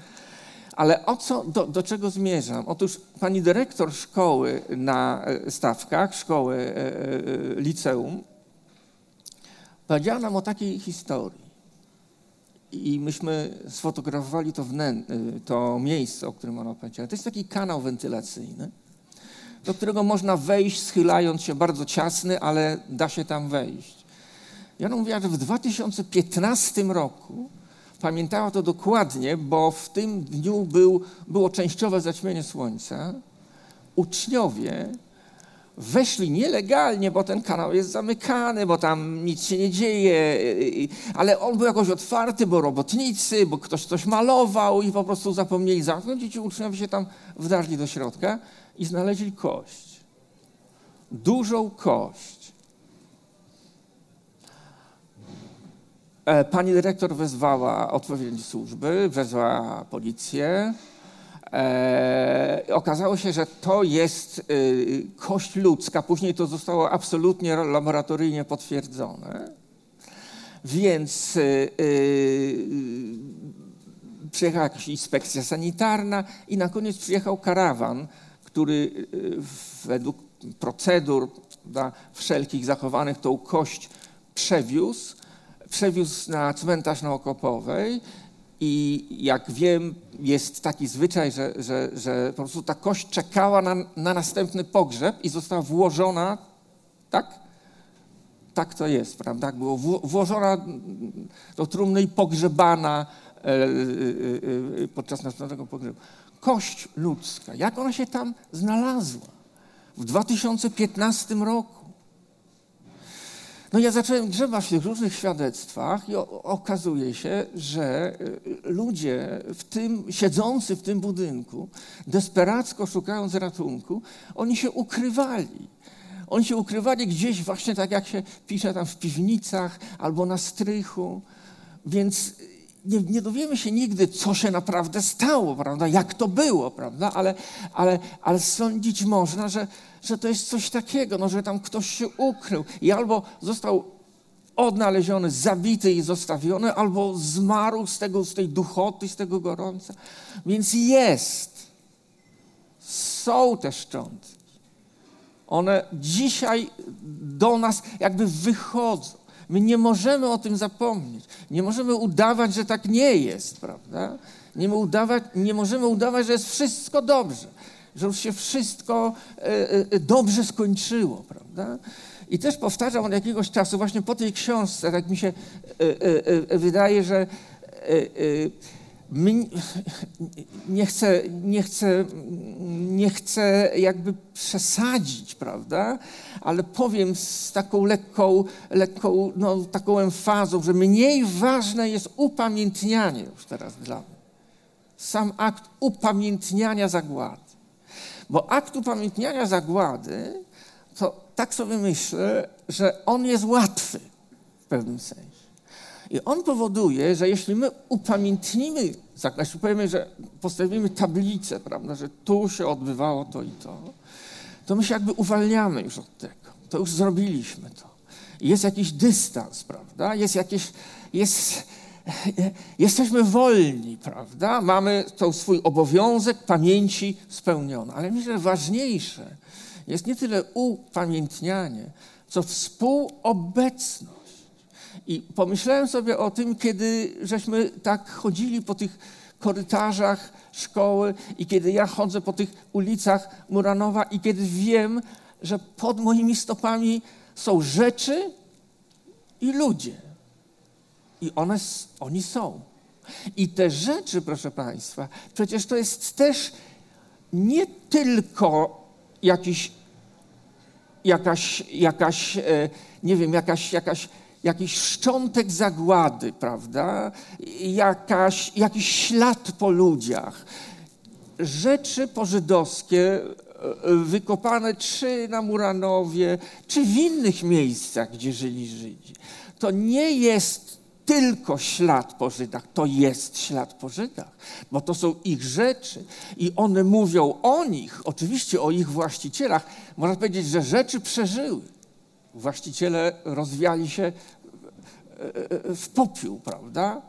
Ale o co, do, do, czego zmierzam? Otóż pani dyrektor szkoły na e, stawkach, szkoły e, e, liceum, Powiedziała nam o takiej historii. I myśmy sfotografowali to, y, to miejsce, o którym ona powiedziała. To jest taki kanał wentylacyjny, do którego można wejść, schylając się bardzo ciasny, ale da się tam wejść. Ja mówiła, że w 2015 roku pamiętała to dokładnie, bo w tym dniu był, było częściowe zaćmienie słońca. Uczniowie weszli nielegalnie, bo ten kanał jest zamykany, bo tam nic się nie dzieje, ale on był jakoś otwarty, bo robotnicy, bo ktoś coś malował i po prostu zapomnieli zamknąć i ci uczniowie się tam wdarli do środka i znaleźli kość. Dużą kość. E, pani dyrektor wezwała odpowiednie służby, wezwała policję, E, okazało się, że to jest y, kość ludzka. Później to zostało absolutnie laboratoryjnie potwierdzone. Więc y, przyjechała jakaś inspekcja sanitarna i na koniec przyjechał karawan, który według procedur da, wszelkich zachowanych tą kość przewiózł, przewiózł na cmentarz na Okopowej I jak wiem, jest taki zwyczaj, że, że, że po prostu ta kość czekała na, na następny pogrzeb i została włożona, tak? Tak to jest, prawda? Było włożona do trumny i pogrzebana e, e, e, podczas następnego pogrzebu. Kość ludzka, jak ona się tam znalazła w 2015 roku? No ja zacząłem grzebać w tych różnych świadectwach i okazuje się, że y, ludzie w tym, siedzący w tym budynku, desperacko szukając ratunku, oni się ukrywali. Oni się ukrywali gdzieś właśnie tak jak się pisze tam w piwnicach albo na strychu. Więc nie, nie, dowiemy się nigdy, co się naprawdę stało, prawda? jak to było, prawda? Ale, ale, ale sądzić można, że, że to jest coś takiego, no, że tam ktoś się ukrył i albo został odnaleziony, zabity i zostawiony, albo zmarł z, tego, z tej duchoty, z tego gorąca. Więc jest. Są te szczątki. One dzisiaj do nas jakby wychodzą. My nie możemy o tym zapomnieć. Nie możemy udawać, że tak nie jest, prawda? Nie, udawać, nie możemy udawać, że jest wszystko dobrze, że już się wszystko e, e, dobrze skończyło, prawda? I też powtarzam od jakiegoś czasu, właśnie po tej książce, tak mi się e, wydaje, że nie chcę, nie, chcę, nie chcę jakby przesadzić, prawda? Ale powiem z taką lekką, lekką no, taką emfazą, że mniej ważne jest upamiętnianie już teraz dla mnie. Sam akt upamiętniania zagłady. Bo akt upamiętniania zagłady, to tak sobie myślę, że on jest łatwy w pewnym sensie. I on powoduje, że jeśli my upamiętnimy, jeśli powiemy, że postawimy tablicę, prawda, że tu się odbywało to i to, to my się jakby uwalniamy już od tego. To już zrobiliśmy to. Jest jakiś dystans, prawda? Jest jakieś, jest, *laughs* jesteśmy wolni, prawda? Mamy to swój obowiązek pamięci spełniony. Ale myślę, że ważniejsze jest nie tyle upamiętnianie, co współobecność. I pomyślałem sobie o tym, kiedy żeśmy tak chodzili po tych korytarzach szkoły i kiedy ja chodzę po tych ulicach Muranowa i kiedy wiem, że pod moimi stopami są rzeczy i ludzie. I one, oni są. I te rzeczy, proszę Państwa, przecież to jest też nie tylko jakiś, jakaś, jakaś e, nie wiem, jakaś, jakaś jakiś szczątek zagłady, prawda? Jakaś, jakiś ślad po ludziach. Rzeczy pożydowskie e, wykopane czy na Muranowie, czy w innych miejscach, gdzie żyli Żydzi. To nie jest tylko ślad po Żydach, to jest ślad po Żydach, bo to są ich rzeczy i one mówią o nich, oczywiście o ich właścicielach. Można powiedzieć, że rzeczy przeżyły. Właściciele rozwiali się w popiół, prawda?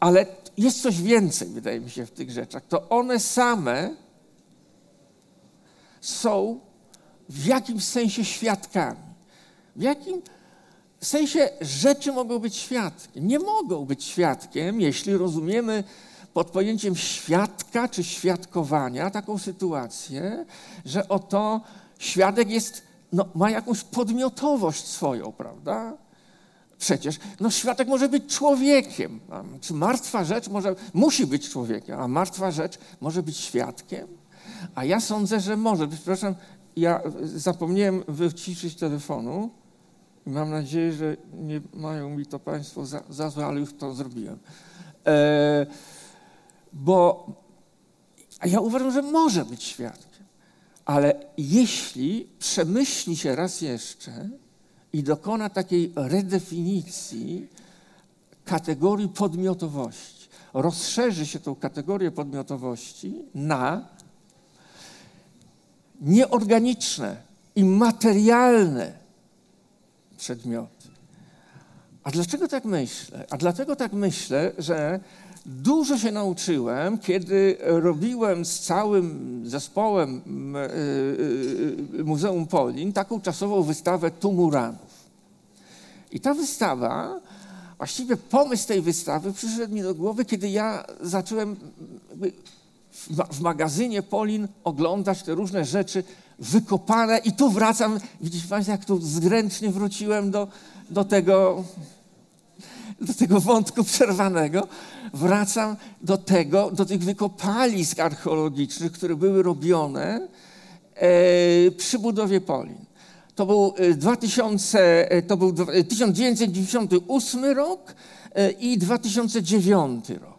Ale jest coś więcej, wydaje mi się, w tych rzeczach. To one same są w jakimś sensie świadkami. W jakim sensie rzeczy mogą być świadkiem? Nie mogą być świadkiem, jeśli rozumiemy pod pojęciem świadka czy świadkowania taką sytuację, że oto świadek jest, no, ma jakąś podmiotowość swoją, prawda? Przecież no, świadek może być człowiekiem. Czy martwa rzecz może, musi być człowiekiem, a martwa rzecz może być świadkiem? A ja sądzę, że może. Przepraszam, ja zapomniałem wyciszyć telefonu i mam nadzieję, że nie mają mi to Państwo za, za złe, ale już to zrobiłem. E, bo ja uważam, że może być świadkiem. Ale jeśli przemyśli się raz jeszcze, i dokona takiej redefinicji kategorii podmiotowości. Rozszerzy się tą kategorię podmiotowości na nieorganiczne i materialne przedmioty. A dlaczego tak myślę? A dlatego tak myślę, że dużo się nauczyłem, kiedy robiłem z całym zespołem e, e, Muzeum Polin taką czasową wystawę Tumuranów. I ta wystawa, właściwie pomysł tej wystawy przyszedł mi do głowy, kiedy ja zacząłem w magazynie Polin oglądać te różne rzeczy wykopane i tu wracam, widzicie Państwo, jak tu zręcznie wróciłem do, do tego do tego wątku przerwanego, wracam do tego, do tych wykopalisk archeologicznych, które były robione e, przy budowie Polin. To był, 2000, e, to był 1998 rok e, i 2009 rok.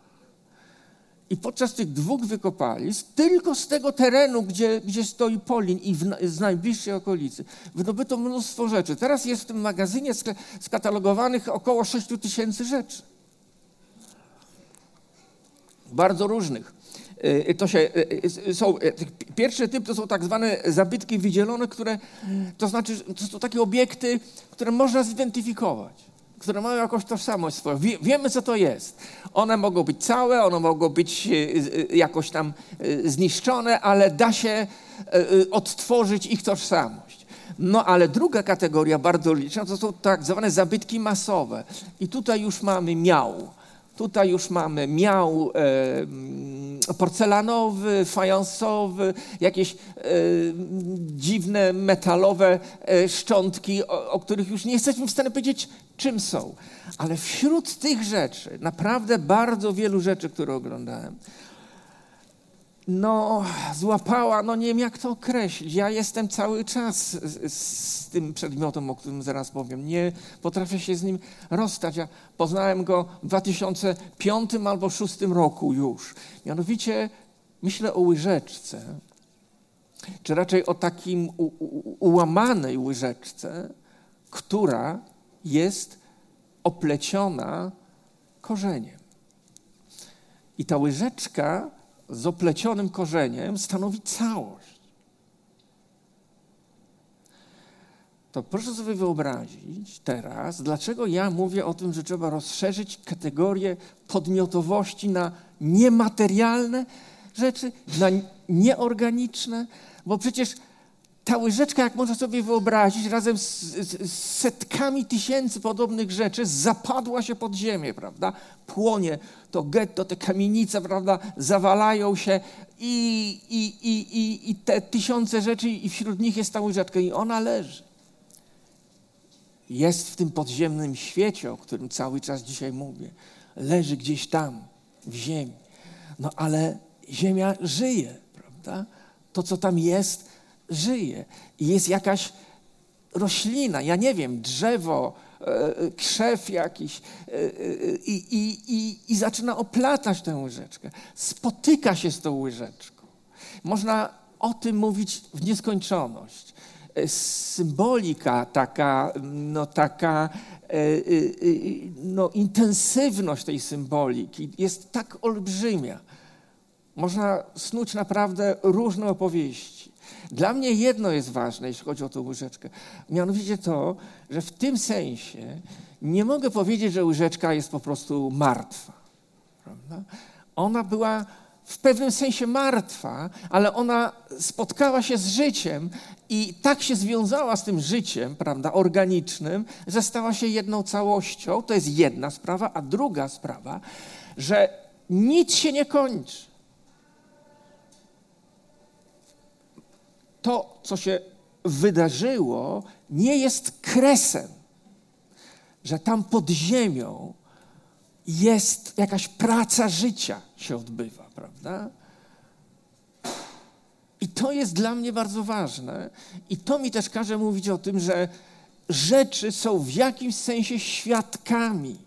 I podczas tych dwóch wykopalisk, tylko z tego terenu, gdzie, gdzie stoi Polin i w, z najbliższej okolicy, wydobyto mnóstwo rzeczy. Teraz jest w tym magazynie skatalogowanych około 6 tysięcy rzeczy. Bardzo różnych. Y, to się, y, y, są, pierwszy typ to są tak zwane zabytki wydzielone, które, to znaczy, to są takie obiekty, które można zidentyfikować które mają jakąś tożsamość swoją. Wie, wiemy, co to jest. One mogą być całe, one mogą być jakoś tam zniszczone, ale da się odtworzyć ich tożsamość. No ale druga kategoria bardzo liczna to są tak zwane zabytki masowe. I tutaj już mamy miał Tutaj już mamy miał e, porcelanowy, fajansowy, jakieś e, dziwne metalowe e, szczątki, o, o których już nie jesteśmy w stanie powiedzieć, czym są. Ale wśród tych rzeczy, naprawdę bardzo wielu rzeczy, które oglądałem, no, złapała, no nie wiem jak to określić. Ja jestem cały czas z, z, tym przedmiotem, o którym zaraz powiem. Nie potrafię się z nim rozstać. Ja poznałem go w 2005 albo 2006 roku już. Mianowicie myślę o łyżeczce, czy raczej o takim u, u, ułamanej łyżeczce, która jest opleciona korzeniem. I ta łyżeczka z oplecionym korzeniem stanowi całość. To proszę sobie wyobrazić teraz, dlaczego ja mówię o tym, że trzeba rozszerzyć kategorię podmiotowości na niematerialne rzeczy, na nieorganiczne, bo przecież ta łyżeczka, jak można sobie wyobrazić, razem z, z, setkami tysięcy podobnych rzeczy zapadła się pod ziemię, prawda? Płonie to getto, te kamienice, prawda, zawalają się i, i, i, i, i te tysiące rzeczy i wśród nich jest ta łyżeczka i ona leży. Jest w tym podziemnym świecie, o którym cały czas dzisiaj mówię. Leży gdzieś tam, w ziemi. No ale ziemia żyje, prawda? To, co tam jest, żyje. I jest jakaś roślina, ja nie wiem, drzewo, e, e, krzew jakiś e, i, i, i, i zaczyna oplatać tę łyżeczkę. Spotyka się z tą łyżeczką. Można o tym mówić w nieskończoność. Symbolika taka, no taka no, intensywność tej symboliki jest tak olbrzymia. Można snuć naprawdę różne opowieści. Dla mnie jedno jest ważne, jeśli chodzi o tę łyżeczkę. Mianowicie to, że w tym sensie nie mogę powiedzieć, że łyżeczka jest po prostu martwa. Prawda? Ona była w pewnym sensie martwa, ale ona spotkała się z życiem i tak się związała z tym życiem, prawda, organicznym, że stała się jedną całością. To jest jedna sprawa, a druga sprawa, że nic się nie kończy. To, co się wydarzyło, nie jest kresem, że tam pod ziemią jest jakaś praca życia się odbywa, prawda? I to jest dla mnie bardzo ważne. I to mi też każe mówić o tym, że rzeczy są w jakimś sensie świadkami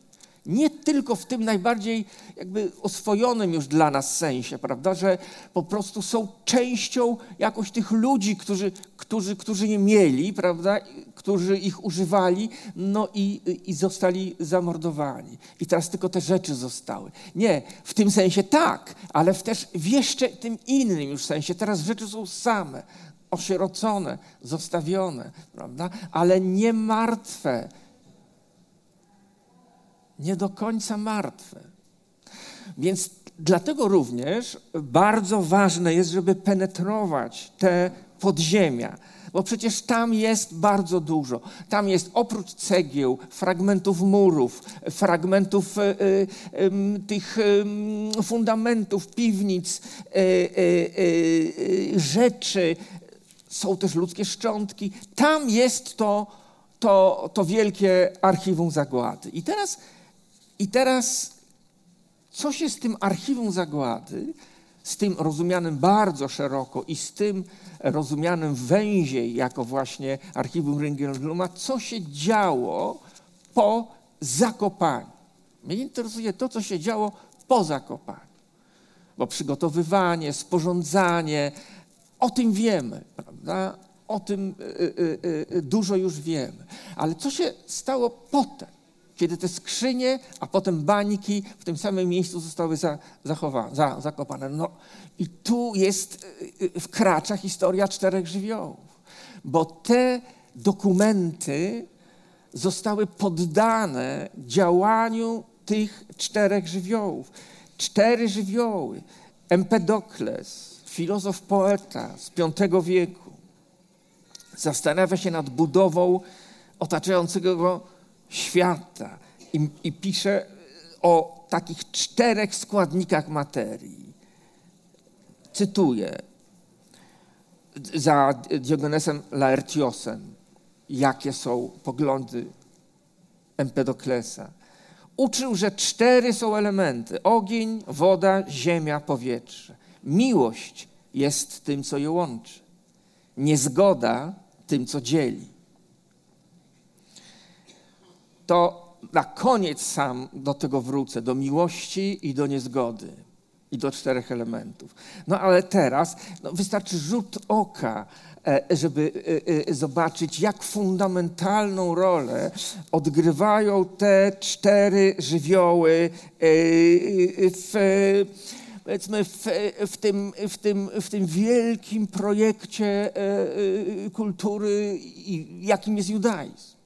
nie tylko w tym najbardziej jakby oswojonym już dla nas sensie, prawda, że po prostu są częścią jakoś tych ludzi, którzy, którzy, którzy je mieli, prawda, którzy ich używali, no i, i zostali zamordowani. I teraz tylko te rzeczy zostały. Nie, w tym sensie tak, ale w też w jeszcze tym innym już sensie. Teraz rzeczy są same, osierocone, zostawione, prawda, ale nie martwe nie do końca martwe. Więc dlatego również bardzo ważne jest, żeby penetrować te podziemia. Bo przecież tam jest bardzo dużo. Tam jest oprócz cegieł, fragmentów murów, fragmentów y, y, tych y, fundamentów, piwnic, e, e, rzeczy. Są też ludzkie szczątki. Tam jest to, to, to wielkie archiwum zagłady. I teraz, I teraz, co się z tym archiwum zagłady, z tym rozumianym bardzo szeroko i z tym rozumianym węziej jako właśnie archiwum Ringelbluma, co się działo po zakopaniu. Mnie interesuje to, co się działo po zakopaniu. Bo przygotowywanie, sporządzanie, o tym wiemy, prawda? O tym y, y, y, dużo już wiemy. Ale co się stało potem? Kiedy te skrzynie, a potem bańki w tym samym miejscu zostały za, zachowane, za, zakopane. No i tu jest, y, y, wkracza historia czterech żywiołów, bo te dokumenty zostały poddane działaniu tych czterech żywiołów. Cztery żywioły. Empedokles, filozof poeta z V wieku, zastanawia się nad budową otaczającego go świata i, i pisze o takich czterech składnikach materii. Cytuję za Diogenesem Laertiosem, jakie są poglądy Empedoklesa. Uczył, że cztery są elementy: ogień, woda, ziemia, powietrze. Miłość jest tym, co je łączy. Niezgoda tym, co dzieli to na koniec sam do tego wrócę, do miłości i do niezgody. I do czterech elementów. No ale teraz no, wystarczy rzut oka, e, żeby e, e, zobaczyć, jak fundamentalną rolę odgrywają te cztery żywioły w, powiedzmy, w, w, tym, w, tym, w tym wielkim projekcie kultury, jakim jest judaizm.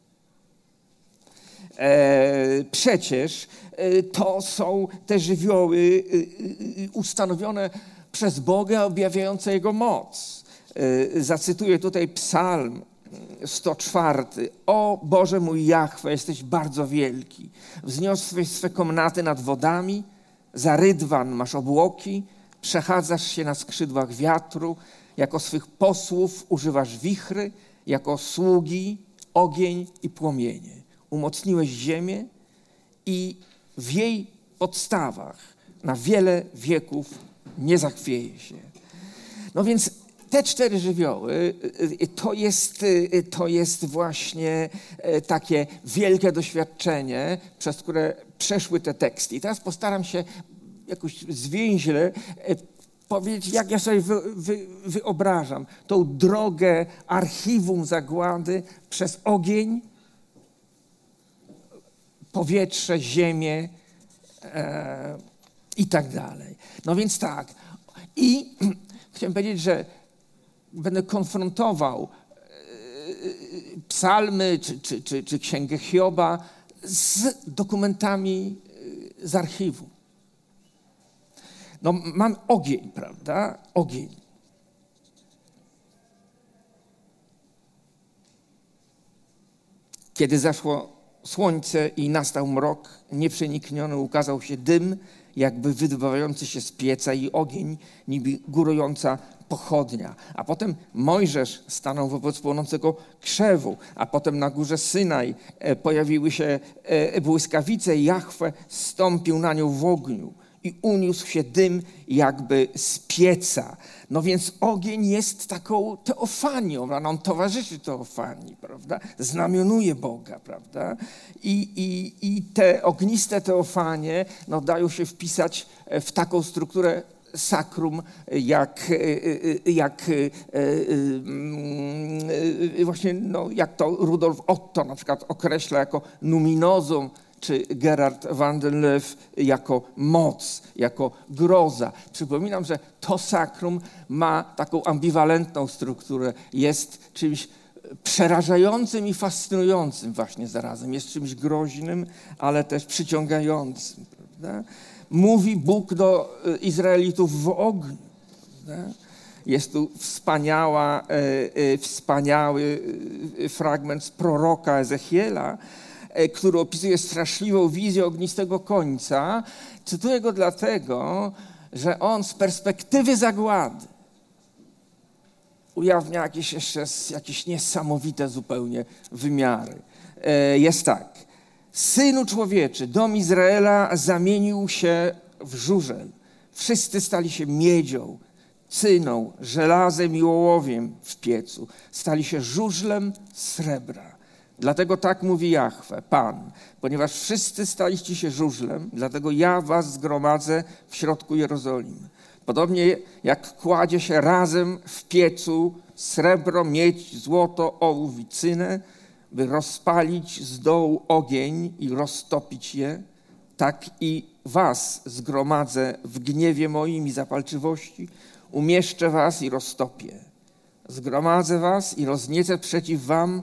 E, przecież e, to są te żywioły e, ustanowione przez Boga, objawiające Jego moc. Zacytuję tutaj psalm 104. O Boże mój Jachwę, jesteś bardzo wielki. Wzniosłeś swe komnaty nad wodami, za rydwan masz obłoki, przechadzasz się na skrzydłach wiatru, jako swych posłów używasz wichry, jako sługi ogień i płomienie umocniłeś ziemię i w jej podstawach na wiele wieków nie zachwieje się. No więc te cztery żywioły y, y, to jest, y, to jest właśnie takie wielkie doświadczenie, przez które przeszły te teksty. I teraz postaram się jakoś zwięźle powiedzieć, jak ja sobie wy, wy, wyobrażam tą drogę archiwum zagłady przez ogień, powietrze, ziemię e, i tak dalej. No więc tak. I *clears throat* chciałem powiedzieć, że będę konfrontował e, psalmy czy, czy, czy, czy księgę Hioba z dokumentami e, z archiwum. No, mam ogień, prawda? Ogień. Kiedy zaszło słońce i nastał mrok, nieprzenikniony ukazał się dym, jakby wydobywający się z pieca i ogień, niby górująca pochodnia. A potem Mojżesz stanął wobec płonącego krzewu, a potem na górze Synaj e, pojawiły się e, błyskawice i Jachwę stąpił na nią w ogniu i uniósł się dym jakby z pieca. No więc ogień jest taką teofanią, on towarzyszy teofanii, prawda? Znamionuje Boga, prawda? I, i, i te ogniste teofanie no, dają się wpisać w taką strukturę sakrum, jak, jak właśnie no, jak to Rudolf Otto na przykład określa jako numinozum czy Gerard van den Leeuw jako moc, jako groza. Przypominam, że to sakrum ma taką ambiwalentną strukturę. Jest czymś przerażającym i fascynującym właśnie zarazem. Jest czymś groźnym, ale też przyciągającym. Prawda? Mówi Bóg do Izraelitów w ogniu. Prawda? Jest tu wspaniała, wspaniały fragment z proroka Ezechiela, który opisuje straszliwą wizję ognistego końca. Cytuję go dlatego, że on z perspektywy zagłady ujawnia jakieś jeszcze jakieś niesamowite zupełnie wymiary. E, jest tak. Synu człowieczy, dom Izraela zamienił się w żużel. Wszyscy stali się miedzią, cyną, żelazem i ołowiem w piecu. Stali się żużlem srebra. Dlatego tak mówi Jahwe, Pan, ponieważ wszyscy staliście się żużlem, dlatego ja was zgromadzę w środku Jerozolimy. Podobnie jak kładzie się razem w piecu srebro, miedź, złoto, ołów i cynę, by rozpalić z dołu ogień i roztopić je, tak i was zgromadzę w gniewie moim i zapalczywości, umieszczę was i roztopię. Zgromadzę was i rozniecę przeciw wam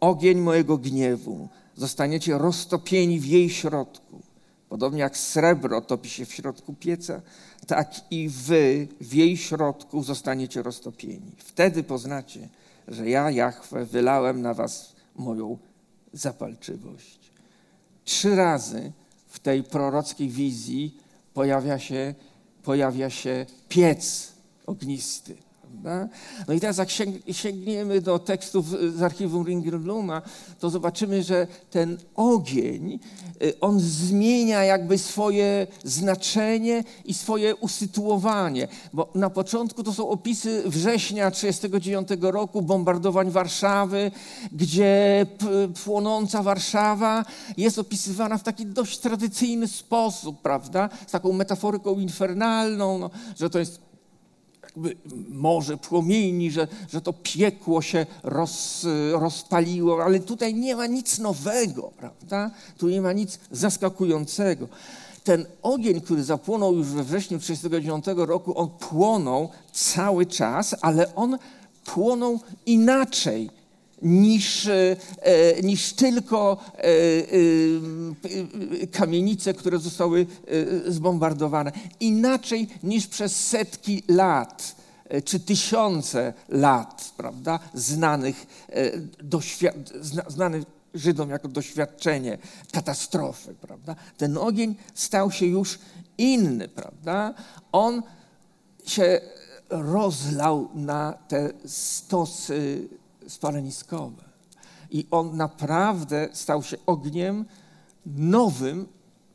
ogień mojego gniewu. Zostaniecie roztopieni w jej środku. Podobnie jak srebro topi się w środku pieca, tak i wy w jej środku zostaniecie roztopieni. Wtedy poznacie, że ja, Jahwe, wylałem na was moją zapalczywość. Trzy razy w tej prorockiej wizji pojawia się, pojawia się piec ognisty. No i teraz jak sięgniemy do tekstów z archiwum Ringelbluma, to zobaczymy, że ten ogień, y, on zmienia jakby swoje znaczenie i swoje usytuowanie. Bo na początku to są opisy września 1939 roku, bombardowań Warszawy, gdzie płonąca Warszawa jest opisywana w taki dość tradycyjny sposób, prawda? Z taką metaforyką infernalną, no, że to jest jakby morze płomieni, że, że to piekło się roz, rozpaliło, ale tutaj nie ma nic nowego, prawda? Tu nie ma nic zaskakującego. Ten ogień, który zapłonął już we wrześniu 1939 roku, on płonął cały czas, ale on płonął inaczej niż, e, niż tylko e, e, kamienice, które zostały zbombardowane. Inaczej niż przez setki lat czy tysiące lat, prawda, znanych, znanych Żydom jako doświadczenie katastrofy, prawda. Ten ogień stał się już inny, prawda. On się rozlał na te stosy spaleniskowe. I on naprawdę stał się ogniem nowym,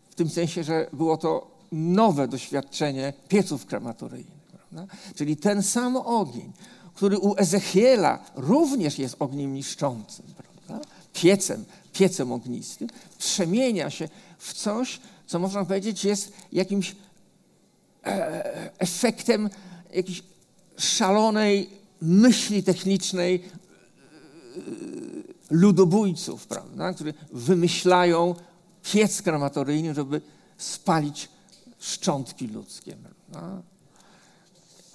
w tym sensie, że było to nowe doświadczenie pieców krematoryjnych. Prawda? Czyli ten sam ogień, który u Ezechiela również jest ogniem niszczącym, prawda? piecem, piecem ognistym, przemienia się w coś, co można powiedzieć jest jakimś e, efektem jakiejś szalonej myśli technicznej ludobójców, prawda, którzy wymyślają piec krematoryjny, żeby spalić szczątki ludzkie. Prawda?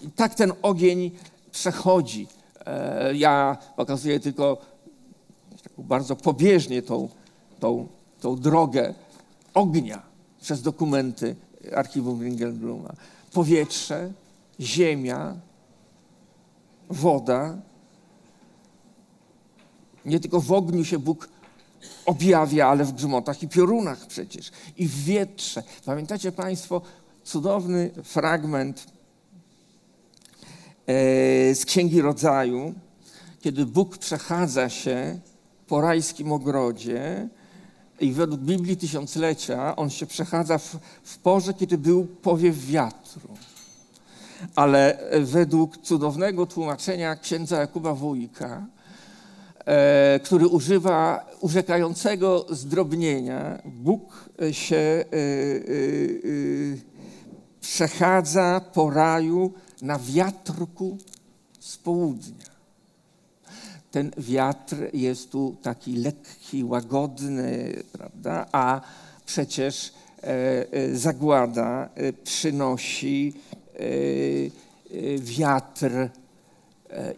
I tak ten ogień przechodzi. E, ja pokazuję tylko bardzo pobieżnie tą, tą, tą drogę ognia przez dokumenty archiwum Ringelbluma. Powietrze, ziemia, woda, nie tylko w ogniu się Bóg objawia, ale w grzmotach i piorunach przecież. I w wietrze. Pamiętacie Państwo cudowny fragment e, z Księgi Rodzaju, kiedy Bóg przechadza się po rajskim ogrodzie i według Biblii Tysiąclecia on się przechadza w, w porze, kiedy był powiew wiatru. Ale według cudownego tłumaczenia księdza Jakuba Wójka, który używa urzekającego zdrobnienia. Bóg się e, e, przechadza po raju na wiatrku z południa. Ten wiatr jest tu taki lekki, łagodny, prawda? A przecież zagłada przynosi wiatr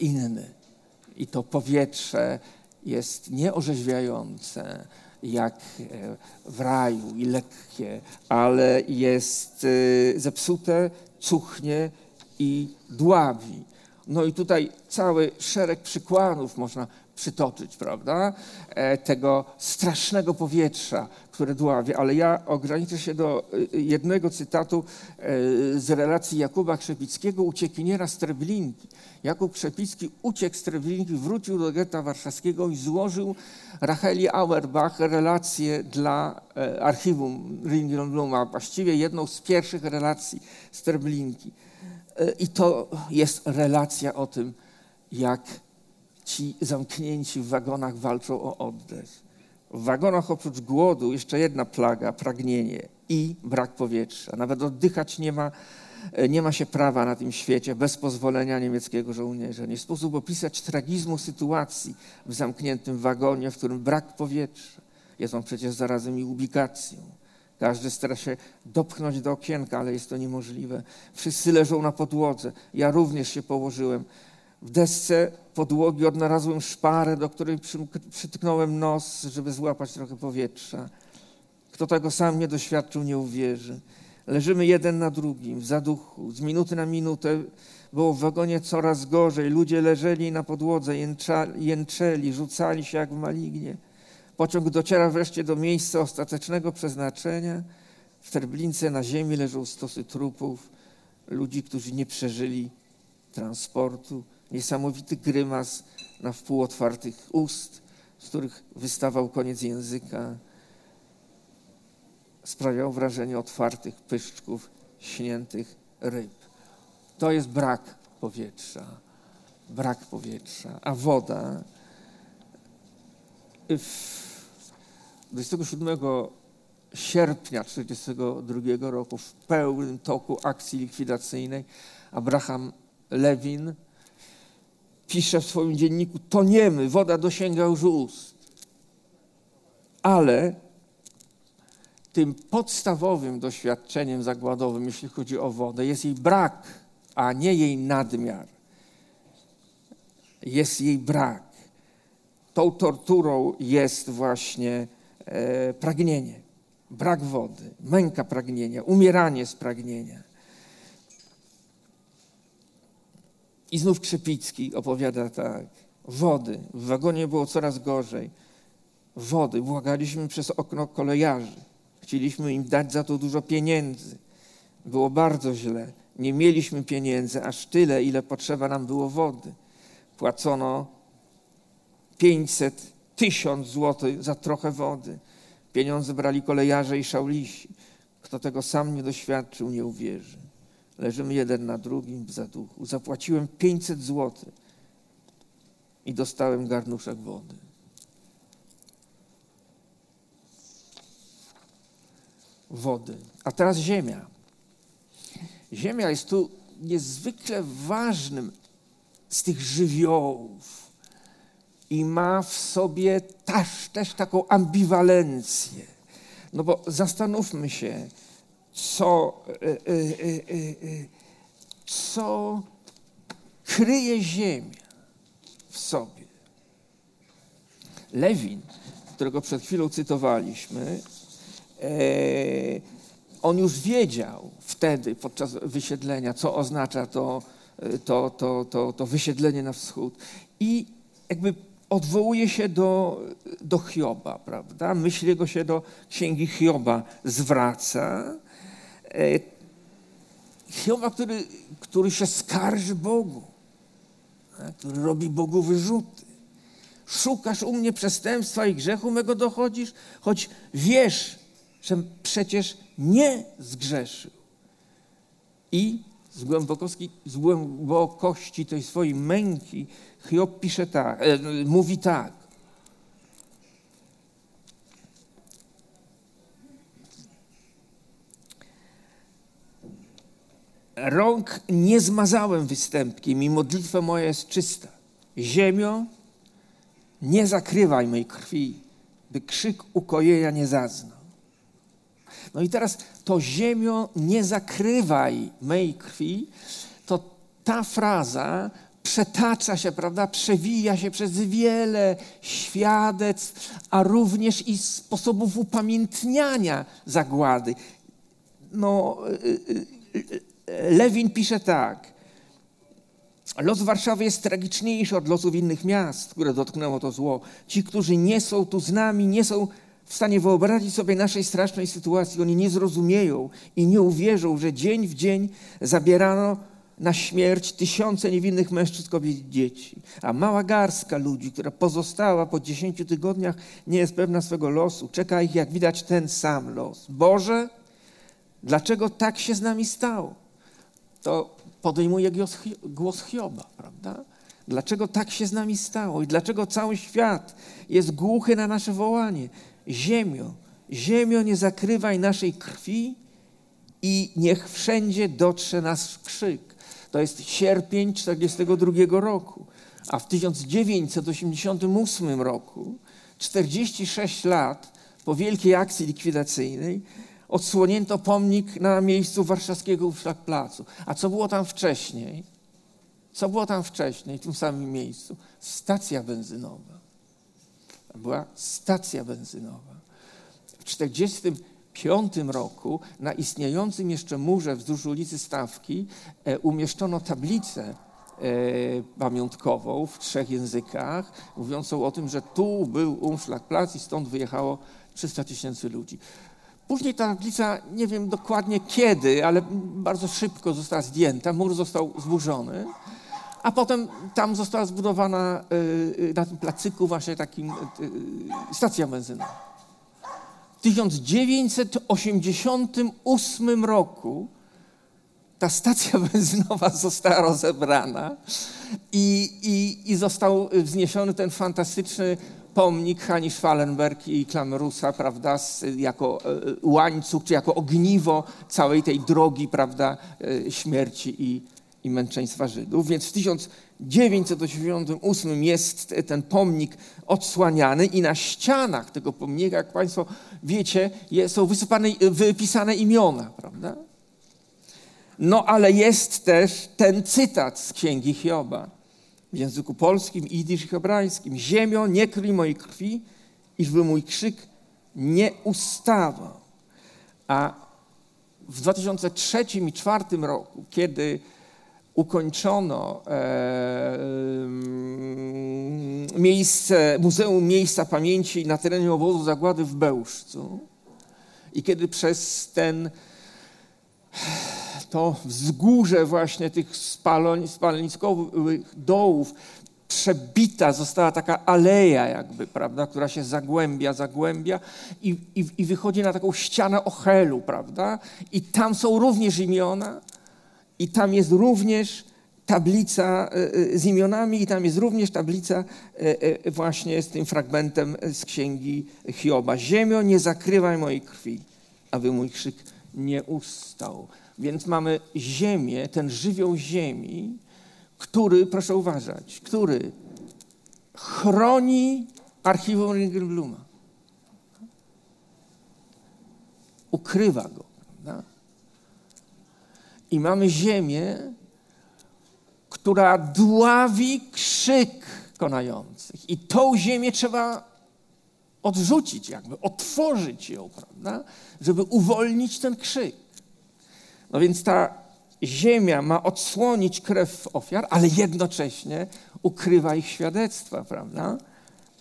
inny i to powietrze jest nieorzeźwiające jak e, w raju i lekkie, ale jest e, zepsute, cuchnie i dławi. No i tutaj cały szereg przykładów można przytoczyć, prawda? E, tego strasznego powietrza, które dławie, ale ja ograniczę się do e, jednego cytatu e, z relacji Jakuba Krzepickiego, uciekiniera z Treblinki. Jakub Krzepicki uciekł z Treblinki, wrócił do getta warszawskiego i złożył Racheli Auerbach relację dla archiwum Ringelbluma, właściwie jedną z pierwszych relacji z Treblinki. I to jest relacja o tym, jak ci zamknięci w wagonach walczą o oddech. W wagonach oprócz głodu jeszcze jedna plaga, pragnienie i brak powietrza. Nawet oddychać nie ma, nie ma się prawa na tym świecie bez pozwolenia niemieckiego żołnierza. Nie sposób opisać tragizmu sytuacji w zamkniętym wagonie, w którym brak powietrza. Jest on przecież zarazem i ubikacją. Każdy stara się dopchnąć do okienka, ale jest to niemożliwe. Wszyscy leżą na podłodze. Ja również się położyłem. W desce podłogi odnalazłem szparę, do której przytknąłem nos, żeby złapać trochę powietrza. Kto tego sam nie doświadczył, nie uwierzy. Leżymy jeden na drugim, w zaduchu. Z minuty na minutę było w wagonie coraz gorzej. Ludzie leżeli na podłodze, jęczeli, rzucali się jak w malignie. Pociąg dociera wreszcie do miejsca ostatecznego przeznaczenia. W Treblince na ziemi leżą stosy trupów, ludzi, którzy nie przeżyli transportu. Niesamowity grymas na wpół otwartych ust, z których wystawał koniec języka. Sprawiał wrażenie otwartych pyszczków, śniętych ryb. To jest brak powietrza. Brak powietrza. A woda. 27 sierpnia 1942 roku w pełnym toku akcji likwidacyjnej Abraham Lewin pisze w swoim dzienniku, toniemy, woda dosięga już ust. Ale tym podstawowym doświadczeniem zagładowym, jeśli chodzi o wodę, jest jej brak, a nie jej nadmiar. Jest jej brak. Tą torturą jest właśnie e, pragnienie, brak wody, męka pragnienia, umieranie z pragnienia. I znów Krzepicki opowiada tak. Wody. W wagonie było coraz gorzej. Wody. Błagaliśmy przez okno kolejarzy. Chcieliśmy im dać za to dużo pieniędzy. Było bardzo źle. Nie mieliśmy pieniędzy, aż tyle, ile potrzeba nam było wody. Płacono 500, 1000 złotych za trochę wody. Pieniądze brali kolejarze i szaulisi. Kto tego sam nie doświadczył, nie uwierzy. Leżymy jeden na drugim w zaduchu. Zapłaciłem 500 zł i dostałem garnuszek wody. Wody. A teraz ziemia. Ziemia jest tu niezwykle ważnym z tych żywiołów i ma w sobie też, też taką ambiwalencję. No bo zastanówmy się, co, e, e, e, co kryje ziemia w sobie. Lewin, którego przed chwilą cytowaliśmy, on już wiedział wtedy, podczas wysiedlenia, co oznacza to, to, to, to, to wysiedlenie na wschód. I jakby odwołuje się do, do Hioba, prawda? Myśl jego się do księgi Hioba zwraca Hioba, który, który się skarży Bogu, który robi Bogu wyrzuty. Szukasz u mnie przestępstwa i grzechu mego dochodzisz, choć wiesz, że przecież nie zgrzeszył. I z głębokości, z głębokości tej swojej męki Hiob pisze tak, e, mówi tak. Rąk nie zmazałem występkiem i modlitwa moja jest czysta. Ziemio, nie zakrywaj mej krwi, by krzyk ukojenia nie zaznał. No i teraz to ziemio, nie zakrywaj mej krwi, to ta fraza przetacza się, prawda, przewija się przez wiele świadectw, a również i sposobów upamiętniania zagłady. No, y, y, y, Lewin pisze tak. Los Warszawy jest tragiczniejszy od losów innych miast, które dotknęło to zło. Ci, którzy nie są tu z nami, nie są w stanie wyobrazić sobie naszej strasznej sytuacji. Oni nie zrozumieją i nie uwierzą, że dzień w dzień zabierano na śmierć tysiące niewinnych mężczyzn, kobiet i dzieci. A mała garstka ludzi, która pozostała po dziesięciu tygodniach, nie jest pewna swego losu. Czeka ich, jak widać, ten sam los. Boże, dlaczego tak się z nami stało? To podejmuje głos Hioba, prawda? Dlaczego tak się z nami stało i dlaczego cały świat jest głuchy na nasze wołanie? Ziemio, ziemio, nie zakrywaj naszej krwi i niech wszędzie dotrze nasz krzyk. To jest sierpień 1942 roku. A w 1988 roku, 46 lat po wielkiej akcji likwidacyjnej, odsłonięto pomnik na miejscu warszawskiego Placu. A co było tam wcześniej? Co było tam wcześniej, w tym samym miejscu? Stacja benzynowa. Była stacja benzynowa. W 1945 roku na istniejącym jeszcze murze wzdłuż ulicy Stawki e, umieszczono tablicę e, pamiątkową w trzech językach, mówiącą o tym, że tu był Umschlagplatz i stąd wyjechało 300 tysięcy ludzi. Później ta tablica, nie wiem dokładnie kiedy, ale bardzo szybko została zdjęta, mur został zburzony, a potem tam została zbudowana y, y, na tym placyku właśnie takim y, stacja benzynowa. W 1988 roku ta stacja *laughs* benzynowa została rozebrana i, i, i został wzniesiony ten fantastyczny pomnik Hani Schwallenberg i Klamrusa, prawda, jako e, łańcuch, czy jako ogniwo całej tej drogi, prawda, e, śmierci i, i męczeństwa Żydów. Więc w 1988 jest ten pomnik odsłaniany i na ścianach tego pomnika, jak Państwo wiecie, są wysypane, wypisane imiona, prawda? No ale jest też ten cytat z Księgi Hioba w języku polskim, idysz i hebrajskim. Ziemio, nie kryj mojej krwi, iżby mój krzyk nie ustawał. A w 2003 i 2004 roku, kiedy ukończono e, miejsce, Muzeum Miejsca Pamięci na terenie obozu zagłady w Bełżcu i kiedy przez ten to wzgórze właśnie tych spaleniskowych dołów przebita została taka aleja jakby, prawda, która się zagłębia, zagłębia i, i, i wychodzi na taką ścianę ochelu, prawda, i tam są również imiona i tam jest również tablica e, e, z imionami i tam jest również tablica e, właśnie z tym fragmentem z księgi Hioba. Ziemio, nie zakrywaj mojej krwi, aby mój krzyk nie ustał. Więc mamy ziemię, ten żywioł ziemi, który, proszę uważać, który chroni archiwum Ringelbluma. Ukrywa go. Prawda? I mamy ziemię, która dławi krzyk konających. I tą ziemię trzeba odrzucić, jakby otworzyć ją, prawda? żeby uwolnić ten krzyk. No więc ta ziemia ma odsłonić krew ofiar, ale jednocześnie ukrywa ich świadectwa, prawda?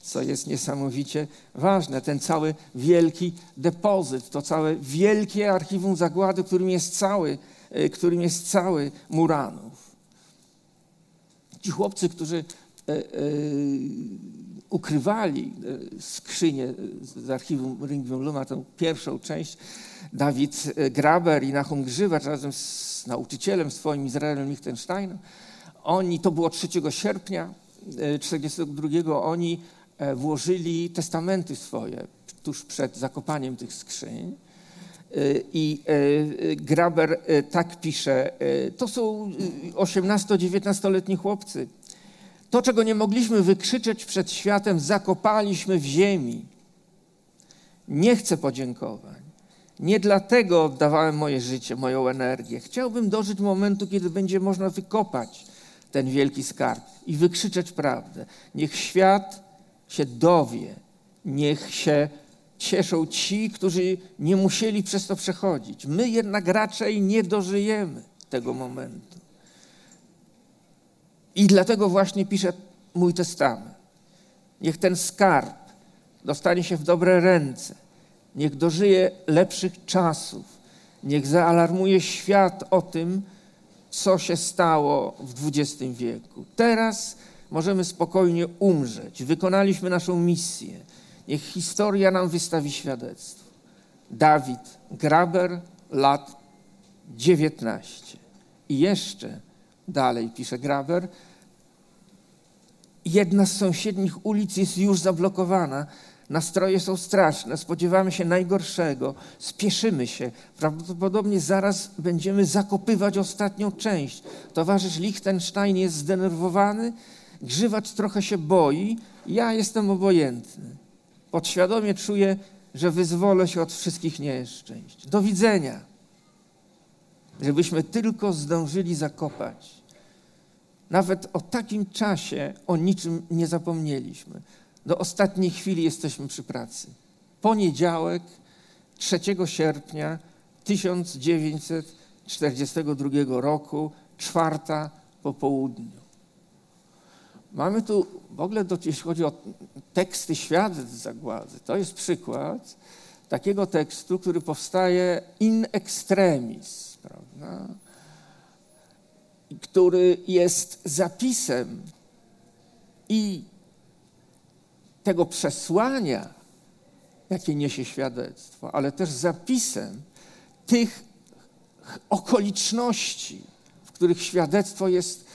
Co jest niesamowicie ważne. Ten cały wielki depozyt, to całe wielkie archiwum zagłady, którym jest cały, e, którym jest cały Muranów. Ci chłopcy, którzy e, e, ukrywali skrzynię z archiwum Ringwoluma, tę pierwszą część, Dawid e, Graber i Nahum Grzywacz razem z nauczycielem swoim Izraelem Lichtensteinem. Oni, to było 3 sierpnia 1942, e, oni e, włożyli testamenty swoje tuż przed zakopaniem tych skrzyń. I Graber tak pisze, to są 18-19-letni chłopcy. To, czego nie mogliśmy wykrzyczeć przed światem, zakopaliśmy w ziemi. Nie chcę podziękowań. Nie dlatego oddawałem moje życie, moją energię. Chciałbym dożyć momentu, kiedy będzie można wykopać ten wielki skarb i wykrzyczeć prawdę. Niech świat się dowie, niech się cieszą ci, którzy nie musieli przez to przechodzić. My jednak raczej nie dożyjemy tego momentu. I dlatego właśnie piszę mój testament. Niech ten skarb dostanie się w dobre ręce. Niech dożyje lepszych czasów. Niech zaalarmuje świat o tym, co się stało w XX wieku. Teraz możemy spokojnie umrzeć. Wykonaliśmy naszą misję. Niech historia nam wystawi świadectwo. Dawid Graber, lat 19. I jeszcze dalej pisze Graber, jedna z sąsiednich ulic jest już zablokowana. Nastroje są straszne, spodziewamy się najgorszego, spieszymy się. Prawdopodobnie zaraz będziemy zakopywać ostatnią część. Towarzysz Lichtenstein jest zdenerwowany, grzywacz trochę się boi, ja jestem obojętny. Podświadomie czuję, że wyzwolę się od wszystkich nieszczęść. Do widzenia. Żebyśmy tylko zdążyli zakopać. Nawet o takim czasie o niczym nie zapomnieliśmy. Do ostatniej chwili jesteśmy przy pracy. Poniedziałek, 3 sierpnia 1942 roku, czwarta po południu. Mamy tu w ogóle, do, jeśli chodzi o teksty świadectw zagłady, to jest przykład takiego tekstu, który powstaje in extremis, prawda? Który jest zapisem i tego przesłania, jakie niesie świadectwo, ale też zapisem tych okoliczności, w których świadectwo jest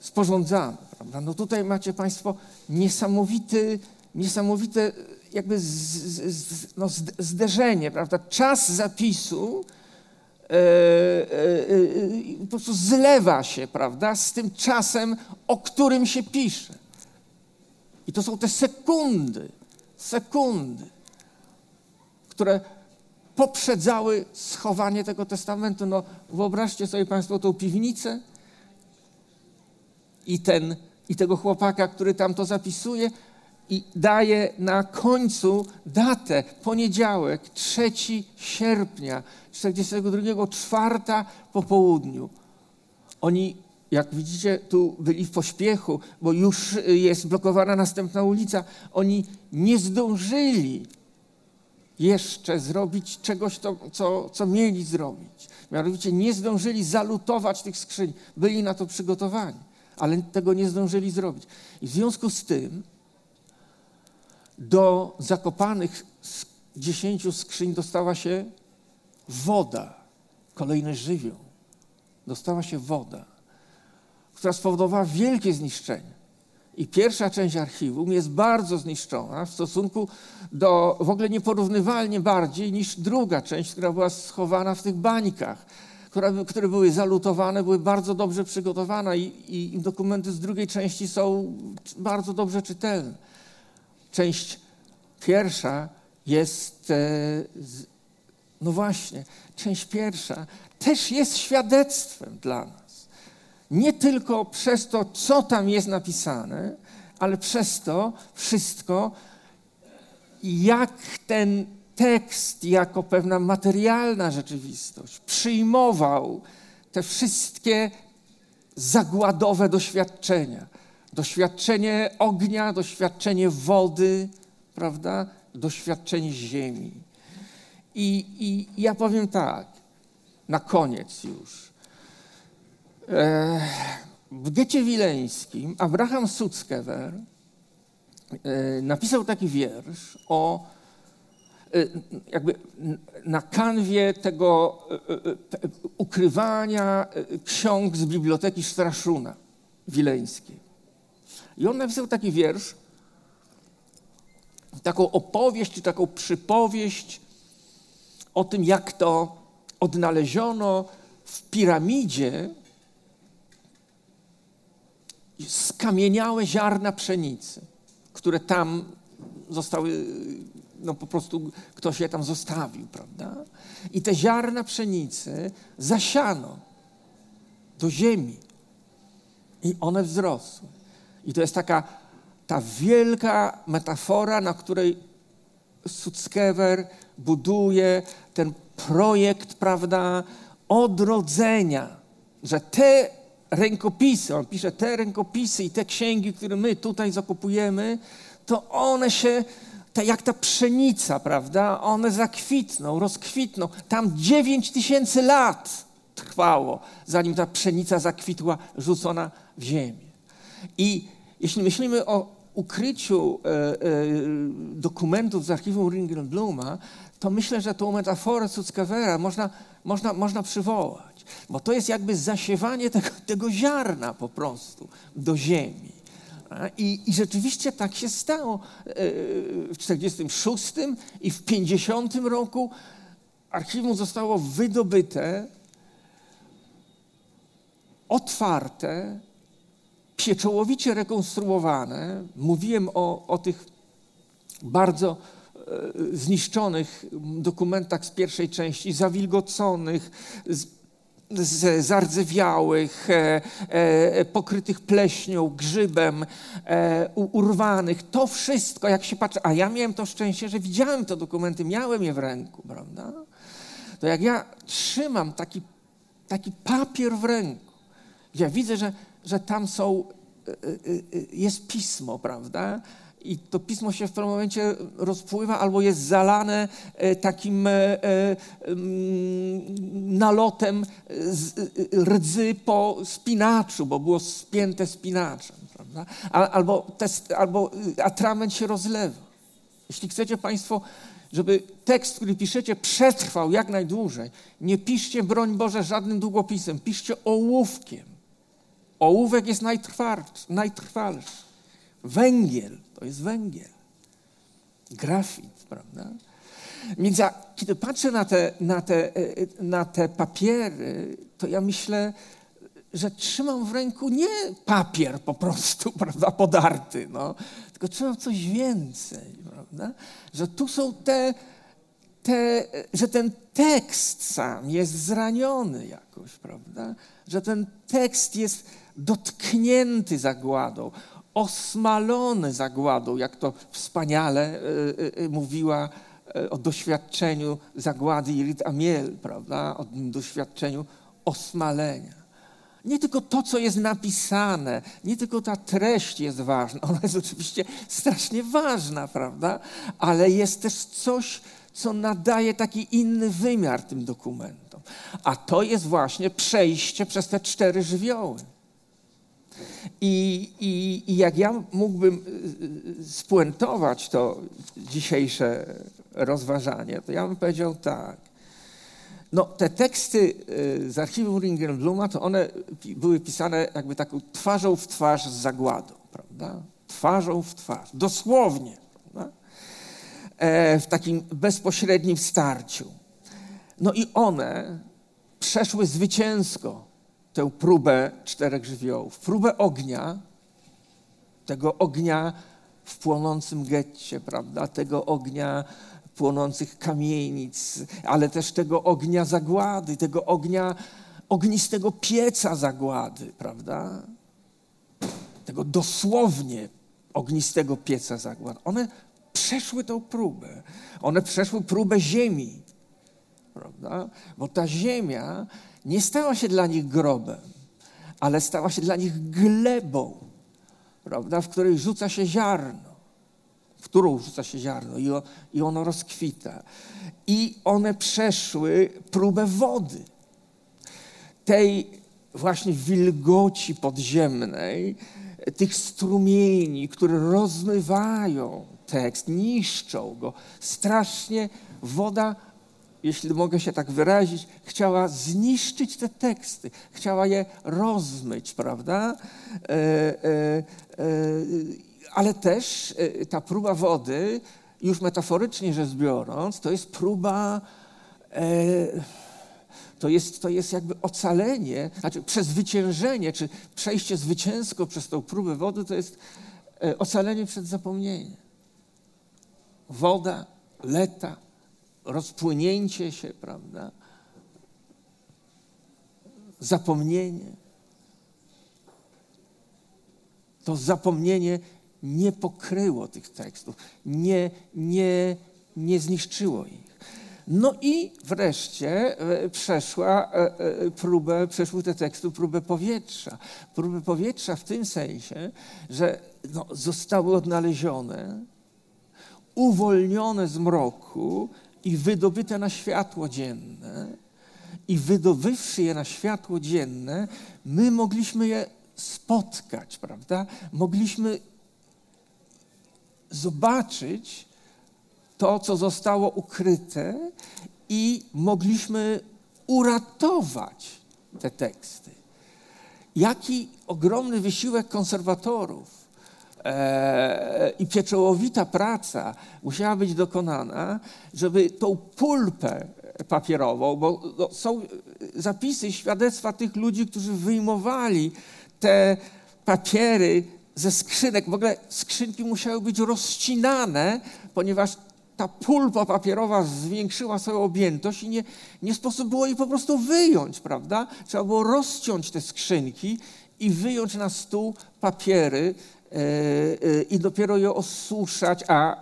sporządzane. Prawda? No tutaj macie Państwo niesamowity, niesamowite jakby z, z, no zderzenie, prawda? Czas zapisu po prostu zlewa się, prawda, z tym czasem, o którym się pisze. I to są te sekundy, sekundy, które poprzedzały schowanie tego testamentu. No, wyobraźcie sobie Państwo tą piwnicę i, ten, i tego chłopaka, który tam to zapisuje i daje na końcu datę, poniedziałek, 3 sierpnia 42, czwarta po południu. Oni jak widzicie, tu byli w pośpiechu, bo już jest blokowana następna ulica. Oni nie zdążyli jeszcze zrobić czegoś, to, co, co mieli zrobić. Mianowicie nie zdążyli zalutować tych skrzyń. Byli na to przygotowani, ale tego nie zdążyli zrobić. I w związku z tym do zakopanych dziesięciu skrzyń dostała się woda, kolejny żywioł. Dostała się woda która spowodowała wielkie zniszczenie. I pierwsza część archiwum jest bardzo zniszczona w stosunku do w ogóle nieporównywalnie bardziej niż druga część, która była schowana w tych bańkach, które, które były zalutowane, były bardzo dobrze przygotowane i, i, dokumenty z drugiej części są bardzo dobrze czytelne. Część pierwsza jest, e, no właśnie, część pierwsza też jest świadectwem dla nas nie tylko przez to, co tam jest napisane, ale przez to wszystko, jak ten tekst, jako pewna materialna rzeczywistość, przyjmował te wszystkie zagładowe doświadczenia. Doświadczenie ognia, doświadczenie wody, prawda? Doświadczenie ziemi. I, I ja powiem tak, na koniec już. W Gecie Wileńskim Abraham Sutzkever e, napisał taki wiersz o e, jakby na kanwie tego e, ukrywania ksiąg z biblioteki Straszuna Wileńskiej. I on napisał taki wiersz, taką opowieść, czy taką przypowieść o tym, jak to odnaleziono w piramidzie skamieniałe ziarna pszenicy, które tam zostały, no po prostu ktoś je tam zostawił, prawda? I te ziarna pszenicy zasiano do ziemi i one wzrosły. I to jest taka ta wielka metafora, na której Suckewer buduje ten projekt, prawda, odrodzenia, że te rękopisy, on pisze te rękopisy i te księgi, które my tutaj zakupujemy, to one się, te, jak ta pszenica, prawda, one zakwitną, rozkwitną. Tam dziewięć tysięcy lat trwało, zanim ta pszenica zakwitła, rzucona w ziemię. I jeśli myślimy o ukryciu e, e, dokumentów z archiwum Ringelbluma, to myślę, że tą metaforę Suckewera można, można, można przywołać, bo to jest jakby zasiewanie tego, tego ziarna po prostu do ziemi. I, I, rzeczywiście tak się stało. E, w 1946 i w 50 roku archiwum zostało wydobyte, otwarte, pieczołowicie rekonstruowane. Mówiłem o, o tych bardzo e, zniszczonych dokumentach z pierwszej części, zawilgoconych, z, z zardzewiałych, e, e, pokrytych pleśnią, grzybem, e, urwanych. To wszystko, jak się patrzy, a ja miałem to szczęście, że widziałem te dokumenty, miałem je w ręku, prawda? To jak ja trzymam taki, taki papier w ręku, ja widzę, że że tam są, e, e, e, jest pismo, prawda? I to pismo się w pewnym momencie rozpływa albo jest zalane takim nalotem rdzy po spinaczu, bo było spięte spinaczem, prawda? Albo, albo atrament się rozlewa. Jeśli chcecie Państwo, żeby tekst, który piszecie, przetrwał jak najdłużej, nie piszcie, broń Boże, żadnym długopisem, piszcie ołówkiem. Ołówek jest najtrwalszy. Węgiel to jest węgiel. Grafit, prawda? Więc ja, kiedy patrzę na te, na, te, e, na te papiery, to ja myślę, że trzymam w ręku nie papier po prostu, *laughs* prawda, podarty, no, tylko trzymam coś więcej, prawda? Że tu są te, te, że ten tekst sam jest zraniony jakoś, prawda? Że ten tekst jest dotknięty zagładą, osmalony zagładą, jak to wspaniale y, y, mówiła o doświadczeniu zagłady Irit Amiel, prawda? O doświadczeniu osmalenia. Nie tylko to, co jest napisane, nie tylko ta treść jest ważna, ona jest oczywiście strasznie ważna, prawda? Ale jest też coś, co nadaje taki inny wymiar tym dokumentom. A to jest właśnie przejście przez te cztery żywioły. I, i, I jak ja mógłbym y, y, spuentować to dzisiejsze rozważanie, to ja bym powiedział tak. No, te teksty y, z archiwum Ringelbluma, to one były pisane jakby taką twarzą w twarz z zagładą, prawda? Twarzą w twarz, dosłownie, prawda? E, w takim bezpośrednim starciu. No i one przeszły zwycięsko tę próbę czterech żywiołów. Próbę ognia, tego ognia w płonącym getcie, prawda? Tego ognia płonących kamienic, ale też tego ognia zagłady, tego ognia ognistego pieca zagłady, prawda? Tego dosłownie ognistego pieca zagłady. One przeszły tą próbę. One przeszły próbę ziemi, prawda? Bo ta ziemia nie stała się dla nich grobem, ale stała się dla nich glebą, prawda, w której rzuca się ziarno, w którą rzuca się ziarno i, o, i ono rozkwita. I one przeszły próbę wody, tej właśnie wilgoci podziemnej, tych strumieni, które rozmywają tekst, niszczą go. Strasznie woda jeśli mogę się tak wyrazić, chciała zniszczyć te teksty, chciała je rozmyć, prawda? E, e, e, ale też ta próba wody, już metaforycznie rzecz biorąc, to jest próba, to jest, to jest jakby ocalenie, znaczy przezwyciężenie, czy przejście zwycięsko przez tą próbę wody, to jest ocalenie przed zapomnieniem. Woda, leta, rozpłynięcie się, prawda? Zapomnienie. To zapomnienie nie pokryło tych tekstów, nie, nie, nie zniszczyło ich. No i wreszcie e, przeszła e, e, próbę, przeszły te teksty próbę powietrza. Próbę powietrza w tym sensie, że no, zostały odnalezione, uwolnione z mroku i wydobyte na światło dzienne. I wydobywszy je na światło dzienne, my mogliśmy je spotkać, prawda? Mogliśmy zobaczyć to, co zostało ukryte, i mogliśmy uratować te teksty. Jaki ogromny wysiłek konserwatorów i pieczołowita praca musiała być dokonana, żeby tą pulpę papierową, bo są zapisy, świadectwa tych ludzi, którzy wyjmowali te papiery ze skrzynek. W ogóle skrzynki musiały być rozcinane, ponieważ ta pulpa papierowa zwiększyła swoją objętość i nie, nie sposób było jej po prostu wyjąć, prawda? Trzeba było rozciąć te skrzynki i wyjąć na stół papiery e, e, i dopiero je osuszać, a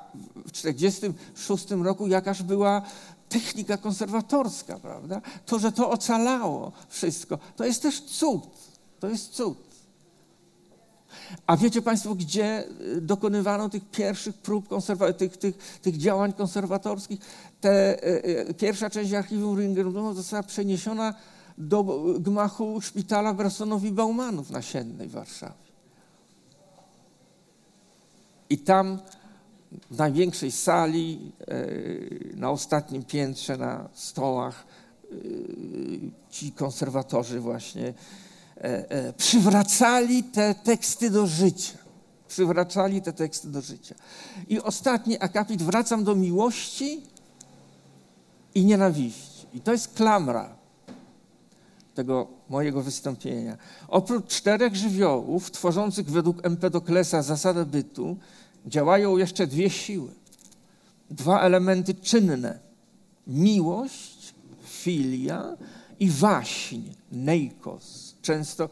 w 1946 roku jakaż była technika konserwatorska, prawda? To, że to ocalało wszystko, to jest też cud. To jest cud. A wiecie Państwo, gdzie y, dokonywano tych pierwszych prób, tych, tych, tych działań konserwatorskich? Te, y, y, pierwsza część archiwum Ringelbluma została przeniesiona do gmachu szpitala Bersonowi-Baumanów na Siennej w Warszawie. I tam w największej sali, na ostatnim piętrze, na stołach, ci konserwatorzy właśnie E, e, przywracali te teksty do życia. Przywracali te teksty do życia. I ostatni akapit, wracam do miłości i nienawiści. I to jest klamra tego mojego wystąpienia. Oprócz czterech żywiołów tworzących według Empedoklesa zasadę bytu, działają jeszcze dwie siły. Dwa elementy czynne. Miłość, filia i waśń, neikos często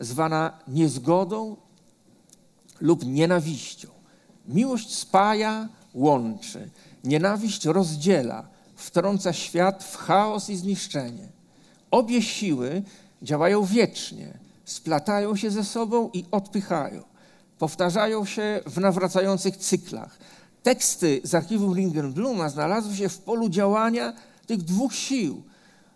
zwana niezgodą lub nienawiścią. Miłość spaja, łączy, nienawiść rozdziela, wtrąca świat w chaos i zniszczenie. Obie siły działają wiecznie, splatają się ze sobą i odpychają. Powtarzają się w nawracających cyklach. Teksty z archiwum Ringenbluma znalazły się w polu działania tych dwóch sił.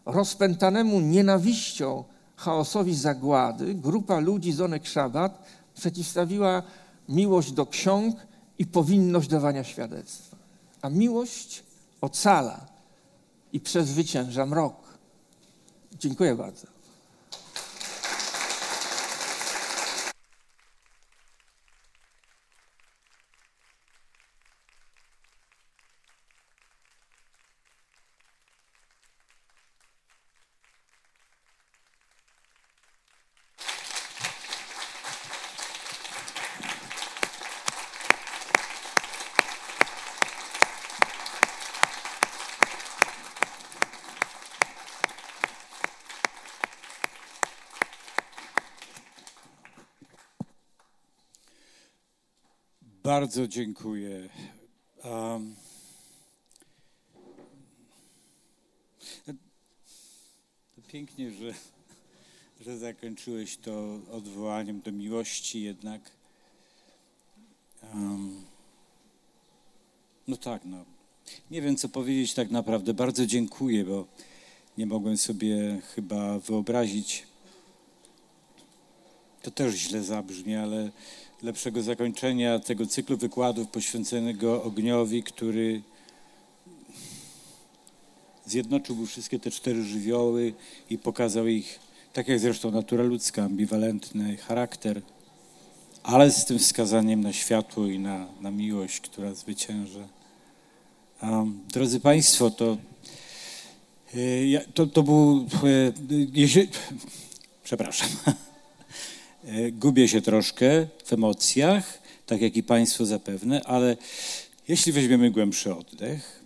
Rozpętanemu nienawiścią chaosowi zagłady grupa ludzi z Onek Szabat przeciwstawiła miłość do ksiąg i powinność dawania świadectwa. A miłość ocala i przezwycięża mrok. Dziękuję bardzo. Bardzo dziękuję. Um, pięknie, że, że zakończyłeś to odwołaniem do miłości jednak. Um, no tak, no. Nie wiem, co powiedzieć tak naprawdę. Bardzo dziękuję, bo nie mogłem sobie chyba wyobrazić. To też źle zabrzmi, ale lepszego zakończenia tego cyklu wykładów poświęconego ogniowi, który zjednoczył wszystkie te cztery żywioły i pokazał ich, tak jak zresztą natura ludzka, ambiwalentny charakter, ale z tym wskazaniem na światło i na, na miłość, która zwycięża. Um, drodzy Państwo, to, e, to, to był, e, jeśli, przepraszam, *laughs* gubię się troszkę w emocjach, tak jak i Państwo zapewne, ale jeśli weźmiemy głębszy oddech,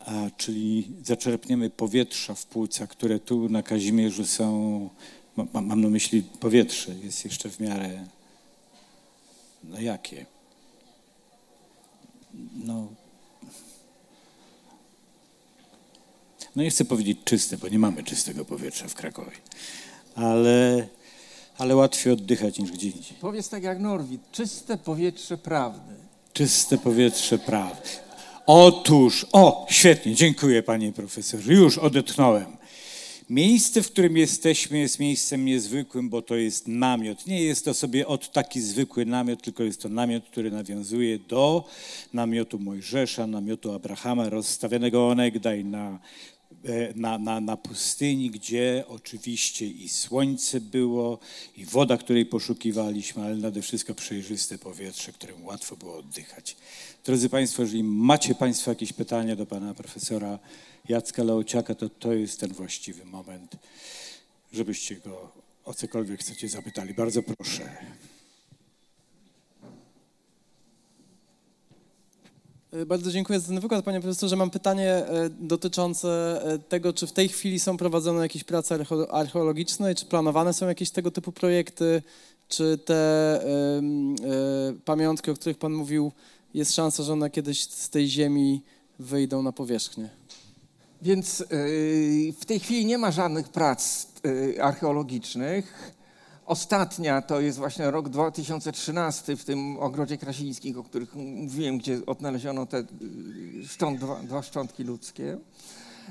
a, czyli zaczerpniemy powietrza w płucach, które tu na Kazimierzu są, mam, mam na myśli powietrze, jest jeszcze w miarę, no jakie? No, no nie chcę powiedzieć czyste, bo nie mamy czystego powietrza w Krakowie, ale, ale łatwiej oddychać niż gdzie indziej. Powiedz tak jak Norwid, czyste powietrze prawdy. Czyste powietrze prawdy. Otóż, o, świetnie, dziękuję panie profesorze, już odetchnąłem. Miejsce, w którym jesteśmy, jest miejscem niezwykłym, bo to jest namiot. Nie jest to sobie od taki zwykły namiot, tylko jest to namiot, który nawiązuje do namiotu Mojżesza, namiotu Abrahama, rozstawionego onegdaj na, na, na, na pustyni, gdzie oczywiście i słońce było, i woda, której poszukiwaliśmy, ale nade wszystko przejrzyste powietrze, którym łatwo było oddychać. Drodzy Państwo, jeżeli macie Państwo jakieś pytania do Pana Profesora Jacka Leociaka, to to jest ten właściwy moment, żebyście go o cokolwiek chcecie zapytali. Bardzo proszę. Bardzo dziękuję za ten wykład, panie profesorze. Mam pytanie e, dotyczące e, tego, czy w tej chwili są prowadzone jakieś prace archeo- archeologiczne czy planowane są jakieś tego typu projekty, czy te e, pamiątki, o których pan mówił, jest szansa, że one kiedyś z tej ziemi wyjdą na powierzchnię? Więc w tej chwili nie ma żadnych prac archeologicznych. Ostatnia to jest właśnie rok 2013 w tym ogrodzie krasińskich, o których mówiłem, gdzie odnaleziono te y, szcząt, dwa, dwa szczątki ludzkie.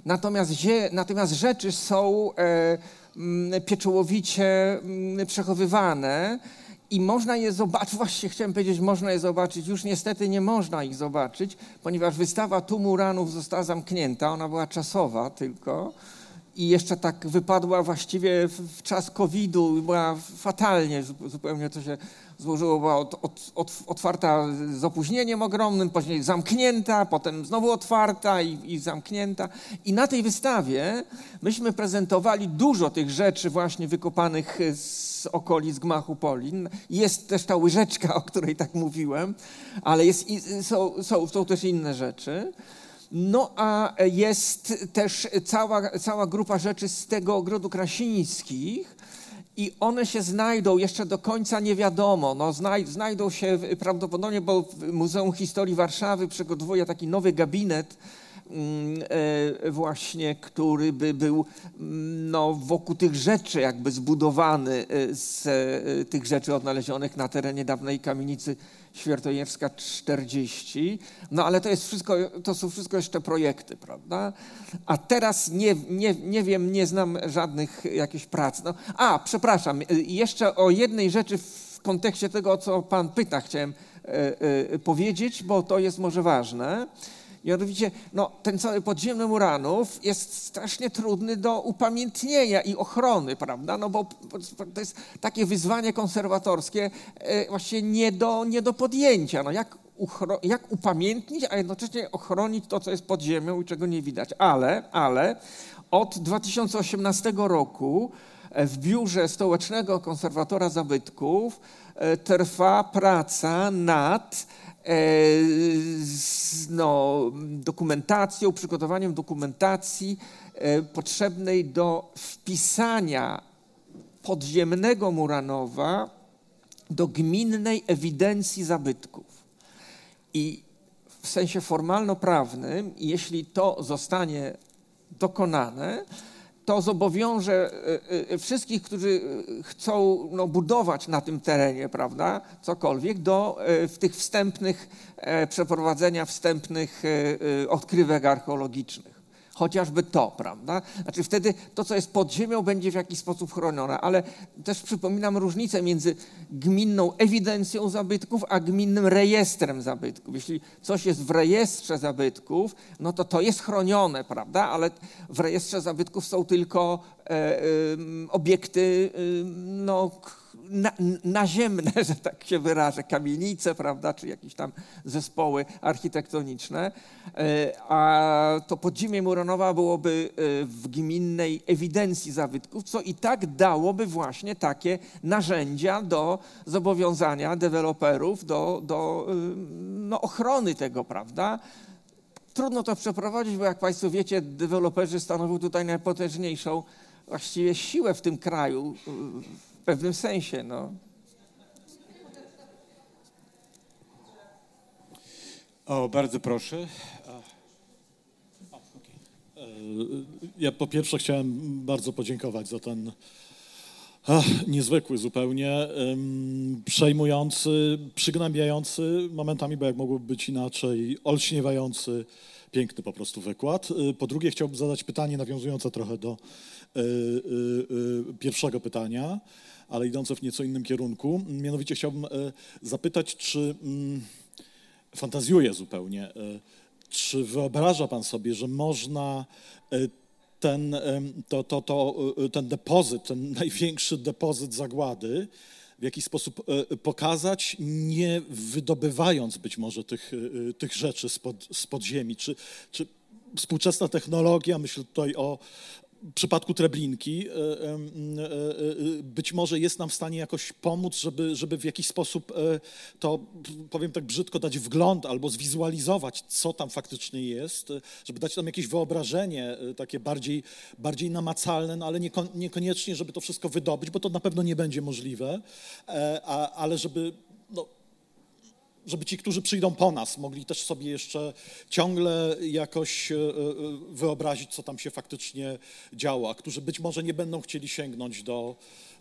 Natomiast, natomiast rzeczy są e, mm, pieczołowicie mm, przechowywane i można je zobaczyć, *laughs* właśnie chciałem powiedzieć, można je zobaczyć, już niestety nie można ich zobaczyć, ponieważ wystawa Tumuranów została zamknięta, ona była czasowa tylko i jeszcze tak wypadła właściwie w, czas COVID-u, była fatalnie, zu- zupełnie to się złożyło, była od, od, od, otwarta z opóźnieniem ogromnym, później zamknięta, potem znowu otwarta i, i zamknięta. I na tej wystawie myśmy prezentowali dużo tych rzeczy właśnie wykopanych z okolic gmachu Polin. Jest też ta łyżeczka, o której tak mówiłem, ale jest, są, są, są też inne rzeczy. No a jest też cała, cała grupa rzeczy z tego ogrodu krasińskich i one się znajdą, jeszcze do końca nie wiadomo, no, znaj, znajdą się prawdopodobnie, bo Muzeum Historii Warszawy przygotowuje taki nowy gabinet, mm, e, właśnie, który by był mm, no, wokół tych rzeczy jakby zbudowany e, z e, tych rzeczy odnalezionych na terenie dawnej kamienicy Świertojewska 40. No ale to jest wszystko, to są wszystko jeszcze projekty, prawda? A teraz nie, nie, nie wiem, nie znam żadnych jakichś prac. No, a, przepraszam, y, jeszcze o jednej rzeczy w kontekście tego, co pan pyta, chciałem e, e, powiedzieć, bo to jest może ważne. Mianowicie, no, ten cały podziemny Muranów jest strasznie trudny do upamiętnienia i ochrony, prawda? No bo to jest takie wyzwanie konserwatorskie e, właściwie nie do, nie do podjęcia. No jak, jak upamiętnić, a jednocześnie ochronić to, co jest pod ziemią i czego nie widać. Ale, ale od 2018 roku e, w biurze Stołecznego Konserwatora Zabytków e, trwa praca nad z, no, dokumentacją, przygotowaniem dokumentacji e, potrzebnej do wpisania podziemnego Muranowa do gminnej ewidencji zabytków. I w sensie formalno-prawnym, jeśli to zostanie dokonane, to zobowiąże e, e, wszystkich, którzy e, chcą no, budować na tym terenie, prawda, cokolwiek, do w tych wstępnych, przeprowadzenia wstępnych odkrywek archeologicznych. Chociażby to, prawda? Znaczy wtedy to, co jest pod ziemią, będzie w jakiś sposób chronione, ale też przypominam różnicę między gminną ewidencją zabytków, a gminnym rejestrem zabytków. Jeśli coś jest w rejestrze zabytków, no to to jest chronione, prawda? Ale w rejestrze zabytków są tylko e, em, obiekty em, no, na, naziemne, *laughs* że tak się wyrażę, kamienice, prawda, czy jakieś tam zespoły architektoniczne, E, a to podziemie Muranowa byłoby e, w gminnej ewidencji zabytków, co i tak dałoby właśnie takie narzędzia do zobowiązania deweloperów do, do ym, no, ochrony tego, prawda. Trudno to przeprowadzić, bo jak Państwo wiecie, deweloperzy stanowią tutaj najpotężniejszą właściwie siłę w tym kraju, w pewnym sensie. No. O, bardzo proszę. Okej. Ja po pierwsze chciałem bardzo podziękować za ten ach, niezwykły zupełnie, um, przejmujący, przygnębiający momentami, bo jak mogłoby być inaczej, olśniewający, piękny po prostu wykład. Y, po drugie chciałbym zadać pytanie nawiązujące trochę do y, y, y, pierwszego pytania, ale idące w nieco innym kierunku. Mianowicie chciałbym y, zapytać, czy mm, fantazjuję zupełnie, y, czy wyobraża Pan sobie, że można y, ten, to, to, to, ten depozyt, ten *laughs* największy depozyt zagłady w jakiś sposób pokazać, nie wydobywając być może tych, tych rzeczy spod, spod ziemi? Czy, czy współczesna technologia, myślę tutaj o, w przypadku Treblinki e, e, e, być może jest nam w stanie jakoś pomóc, żeby, żeby w jakiś sposób to, powiem tak brzydko, dać wgląd albo zwizualizować, co tam faktycznie jest, żeby dać nam jakieś wyobrażenie takie bardziej, bardziej namacalne, no ale niekoniecznie, żeby to wszystko wydobyć, bo to na pewno nie będzie możliwe, ale żeby żeby ci, którzy przyjdą po nas, mogli też sobie jeszcze ciągle jakoś e, e, wyobrazić, co tam się faktycznie działo, a którzy być może nie będą chcieli sięgnąć do,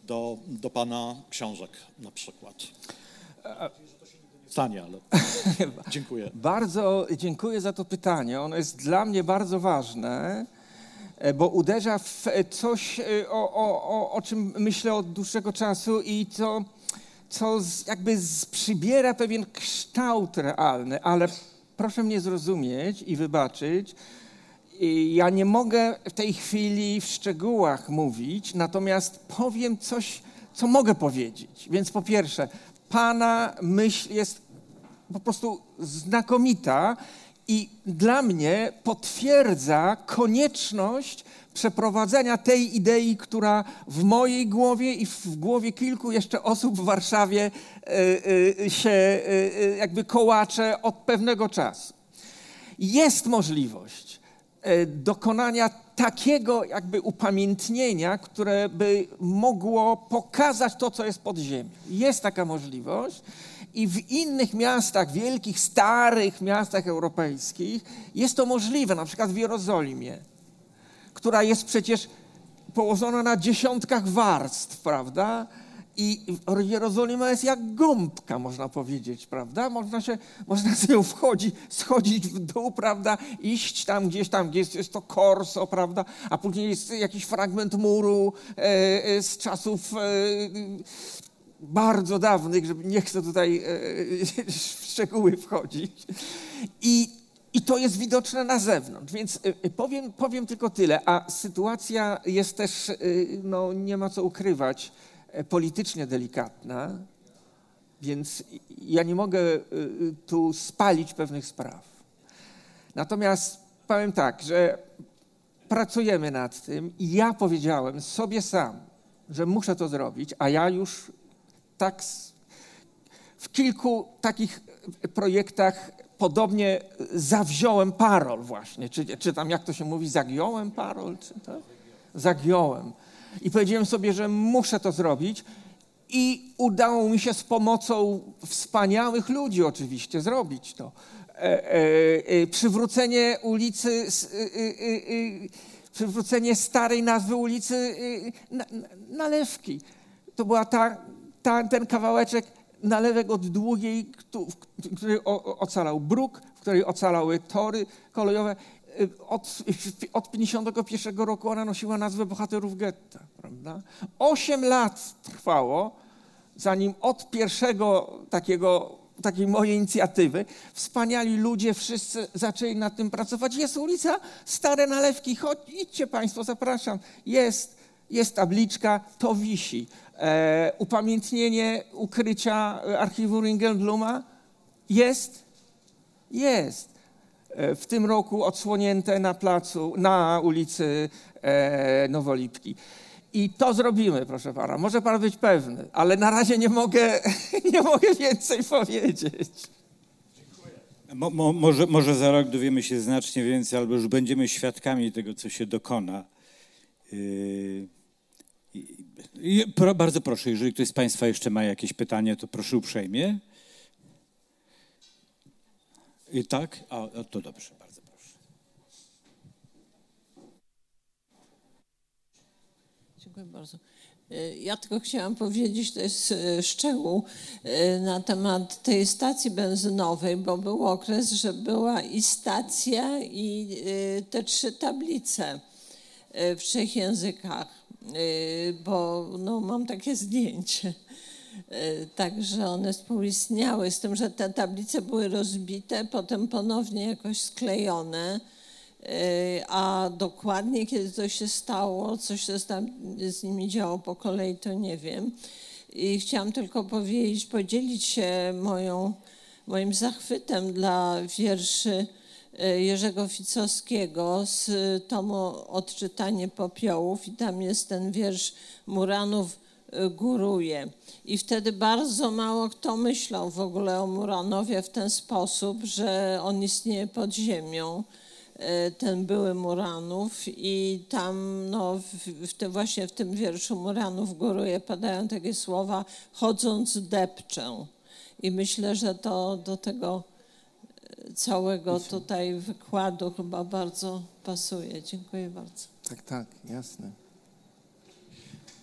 do, do Pana książek na przykład. Stanie, ale *laughs* dziękuję. Bardzo dziękuję za to pytanie. Ono jest dla mnie bardzo ważne, e, bo uderza w coś, o, o, o, o czym myślę od dłuższego czasu i co co jakby przybiera pewien kształt realny, ale proszę mnie zrozumieć i wybaczyć. Ja nie mogę w tej chwili w szczegółach mówić, natomiast powiem coś, co mogę powiedzieć. Więc po pierwsze, Pana myśl jest po prostu znakomita i dla mnie potwierdza konieczność przeprowadzenia tej idei, która w mojej głowie i w głowie kilku jeszcze osób w Warszawie e, e, się e, jakby kołacze od pewnego czasu. Jest możliwość dokonania takiego jakby upamiętnienia, które by mogło pokazać to, co jest pod ziemią. Jest taka możliwość. I w innych miastach, wielkich, starych miastach europejskich jest to możliwe, na przykład w Jerozolimie która jest przecież położona na dziesiątkach warstw, prawda? I Jerozolima jest jak gąbka, można powiedzieć, prawda? Można, się, można z nią wchodzi, schodzić w dół, prawda? Iść tam gdzieś tam, gdzie jest, jest to korso, prawda? A później jest jakiś fragment muru e, e, z czasów e, bardzo dawnych, żeby nie chcę tutaj e, w szczegóły wchodzić. I i to jest widoczne na zewnątrz, więc y, y, powiem, powiem tylko tyle. A sytuacja jest też, y, no, nie ma co ukrywać, e, politycznie delikatna, więc ja nie mogę tu spalić pewnych spraw. Natomiast powiem tak, że pracujemy nad tym i ja powiedziałem sobie sam, że muszę to zrobić, a ja już tak w kilku takich projektach podobnie zawziąłem parol właśnie, czy, czy tam jak to się mówi, zagiąłem parol, czy to? Zagiąłem. I powiedziałem sobie, że muszę to zrobić i udało mi się z pomocą wspaniałych ludzi oczywiście zrobić to. E, e, e, przywrócenie ulicy, e, e, e, przywrócenie starej nazwy ulicy Nalewki. To była ta, ta, ten kawałeczek nalewek od długiej, w której ocalał bruk, w której ocalały tory kolejowe. Y, od, od 51 roku ona nosiła nazwę bohaterów getta. Prawda? Osiem lat trwało, zanim od pierwszego takiego, takiej mojej inicjatywy wspaniali ludzie wszyscy zaczęli nad tym pracować. Jest ulica Stare Nalewki, chodź, idźcie Państwo, zapraszam. Jest, jest tabliczka, to wisi. E, upamiętnienie ukrycia archiwum Ringelbluma jest? Jest. E, w tym roku odsłonięte na placu, na ulicy e, Nowolipki. I to zrobimy, proszę pana. Może pan być pewny, ale na razie nie mogę, *laughs* nie mogę więcej powiedzieć. Mo, mo, może, może za rok dowiemy się znacznie więcej, albo już będziemy świadkami tego, co się dokona. Yy... Bardzo proszę, jeżeli ktoś z Państwa jeszcze ma jakieś pytanie, to proszę uprzejmie. I tak? A, to dobrze, bardzo proszę. Dziękuję bardzo. E, ja tylko chciałam powiedzieć, to jest e, szczegół e, na temat tej stacji benzynowej, bo był okres, że była i stacja, i te trzy tablice w trzech językach, bo no, mam takie zdjęcie. Także one współistniały, z tym, że te tablice były rozbite, potem ponownie jakoś sklejone E, a dokładnie kiedy to się stało, coś się z nimi działo po kolei, to nie wiem. I chciałam tylko powiedzieć, podzielić się moją, moim zachwytem dla wierszy Jerzego Ficowskiego z tomu Odczytanie popiołów i tam jest ten wiersz Muranów e, góruje. I wtedy bardzo mało kto myślał w ogóle o Muranowie w ten sposób, że on istnieje pod ziemią E, ten były Muranów i tam no, w, tym, właśnie w tym wierszu Muranów góruje padają takie słowa chodząc depczę. I myślę, że to do tego e, całego tutaj wykładu chyba bardzo pasuje. Dziękuję bardzo. Tak, tak, jasne.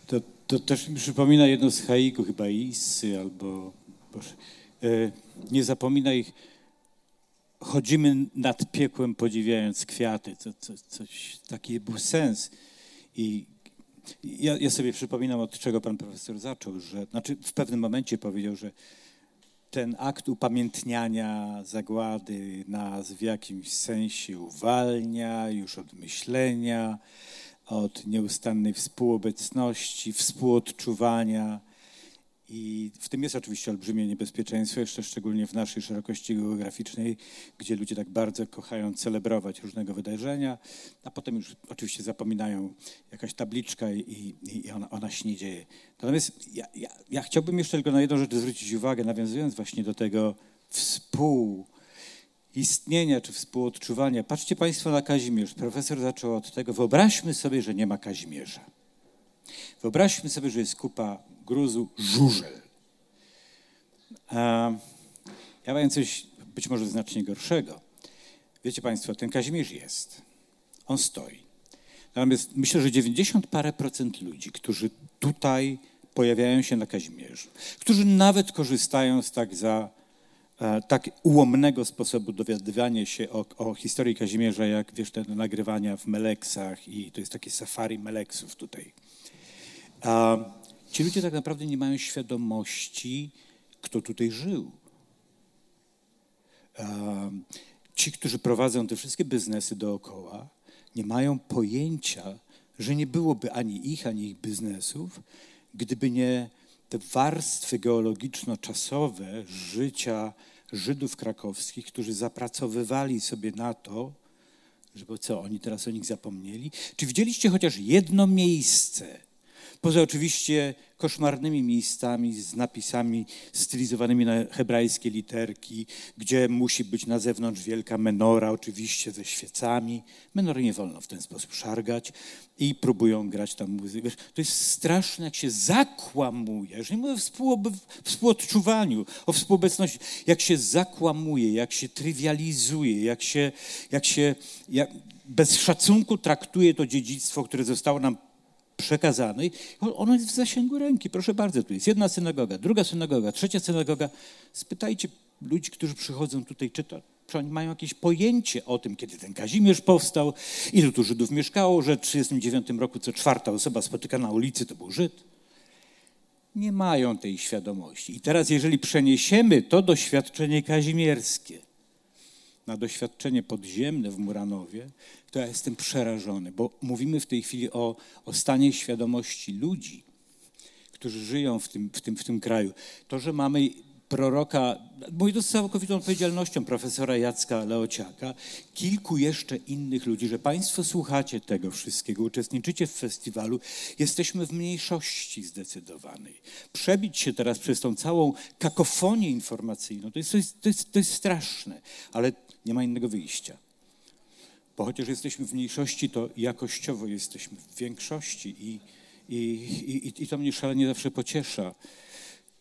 To, to też mi przypomina jedno z haiku, chyba Isy albo... Boże, e, nie zapominaj chodzimy nad piekłem podziwiając kwiaty. To, to, coś, taki był sens. I ja, ja, sobie przypominam, od czego pan profesor zaczął, że znaczy w pewnym momencie powiedział, że ten akt upamiętniania zagłady nas w jakimś sensie uwalnia już od myślenia, od nieustannej współobecności, współodczuwania i w tym jest oczywiście olbrzymie niebezpieczeństwo, jeszcze szczególnie w naszej szerokości geograficznej, gdzie ludzie tak bardzo kochają celebrować różnego wydarzenia, a potem już oczywiście zapominają jakaś tabliczka i, i ona, ona się nie dzieje. Natomiast ja, ja, ja chciałbym jeszcze tylko na jedną rzecz zwrócić uwagę, nawiązując właśnie do tego współistnienia czy współodczuwania. Patrzcie Państwo na Kazimierz. Profesor zaczął od tego, wyobraźmy sobie, że nie ma Kazimierza. Wyobraźmy sobie, że jest kupa gruzu żużel. A ja powiem coś być może znacznie gorszego. Wiecie Państwo, ten Kazimierz jest. On stoi. Natomiast myślę, że 90 parę procent ludzi, którzy tutaj pojawiają się na Kazimierzu, którzy nawet korzystają z tak za e, tak ułomnego sposobu dowiadywania się o, o, historii Kazimierza, jak wiesz, te nagrywania w Meleksach i to jest takie safari Meleksów tutaj. Ci ludzie tak naprawdę nie mają świadomości, kto tutaj żył. Ci, którzy prowadzą te wszystkie biznesy dookoła, nie mają pojęcia, że nie byłoby ani ich, ani ich biznesów, gdyby nie te warstwy geologiczno-czasowe życia Żydów krakowskich, którzy zapracowywali sobie na to, żeby co, oni teraz o nich zapomnieli? Czy widzieliście chociaż jedno miejsce, Poza oczywiście koszmarnymi miejscami z napisami stylizowanymi na hebrajskie literki, gdzie musi być na zewnątrz wielka menora, oczywiście ze świecami. Menory nie wolno w ten sposób szargać i próbują grać tam muzykę. To jest straszne, jak się zakłamuje, że nie mówię o współodczuwaniu, o współobecności, jak się zakłamuje, jak się trywializuje, jak się, jak się jak bez szacunku traktuje to dziedzictwo, które zostało nam przekazanej, ono jest w zasięgu ręki. Proszę bardzo, tu jest jedna synagoga, druga synagoga, trzecia synagoga. Spytajcie ludzi, którzy przychodzą tutaj, czy, oni mają jakieś pojęcie o tym, kiedy ten Kazimierz powstał, ilu tu Żydów mieszkało, że w 1939 roku co czwarta osoba spotykana na ulicy to był Żyd. Nie mają tej świadomości. I teraz, jeżeli przeniesiemy to doświadczenie kazimierskie na doświadczenie podziemne w Muranowie, to ja jestem przerażony, bo mówimy w tej chwili o, o stanie świadomości ludzi, którzy żyją w tym, w, tym, w tym kraju. To, że mamy proroka, mówię to z całkowitą odpowiedzialnością profesora Jacka Leociaka, kilku jeszcze innych ludzi, że Państwo słuchacie tego wszystkiego, uczestniczycie w festiwalu, jesteśmy w mniejszości zdecydowanej. Przebić się teraz przez tą całą kakofonię informacyjną, to jest, to jest, to jest, to jest straszne, ale nie ma innego wyjścia. Bo chociaż jesteśmy w mniejszości, to jakościowo jesteśmy w większości i, i, i, i to mnie szalenie zawsze pociesza.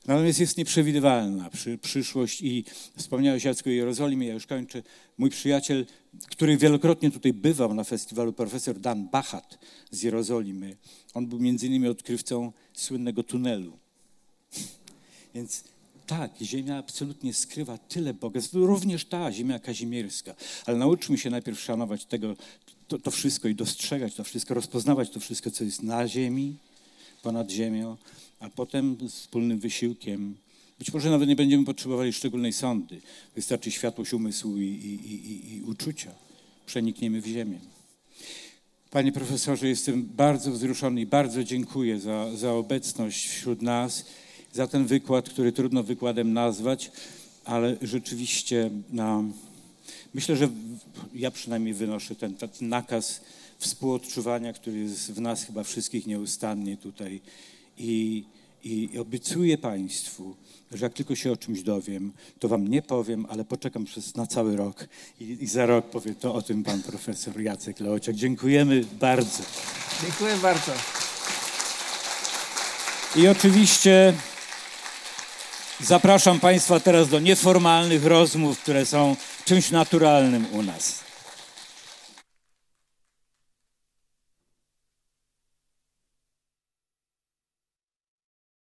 Natomiast jest nieprzewidywalna przy, przyszłość i wspomniałeś Jacku o Jerozolimie, ja już kończę. Mój przyjaciel, który wielokrotnie tutaj bywał na festiwalu, profesor Dan Bachat z Jerozolimy, on był między innymi odkrywcą słynnego tunelu. Więc tak, ziemia absolutnie skrywa tyle bogactw, również ta ziemia kazimierska, ale nauczmy się najpierw szanować tego, to, to wszystko i dostrzegać to wszystko, rozpoznawać to wszystko, co jest na ziemi, ponad ziemią, a potem wspólnym wysiłkiem. Być może nawet nie będziemy potrzebowali szczególnej sądy. Wystarczy światłość umysłu i, i, i, i uczucia. Przenikniemy w ziemię. Panie profesorze, jestem bardzo wzruszony i bardzo dziękuję za, za obecność wśród nas, za ten wykład, który trudno wykładem nazwać, ale rzeczywiście no, myślę, że ja przynajmniej wynoszę ten, ten nakaz współodczuwania, który jest w nas chyba wszystkich nieustannie tutaj i, i obiecuję Państwu, że jak tylko się o czymś dowiem, to Wam nie powiem, ale poczekam przez na cały rok i, i za rok powie to o tym Pan Profesor Jacek Leociak. Dziękujemy bardzo. Dziękuję bardzo. I oczywiście zapraszam Państwa teraz do nieformalnych rozmów, które są czymś naturalnym u nas.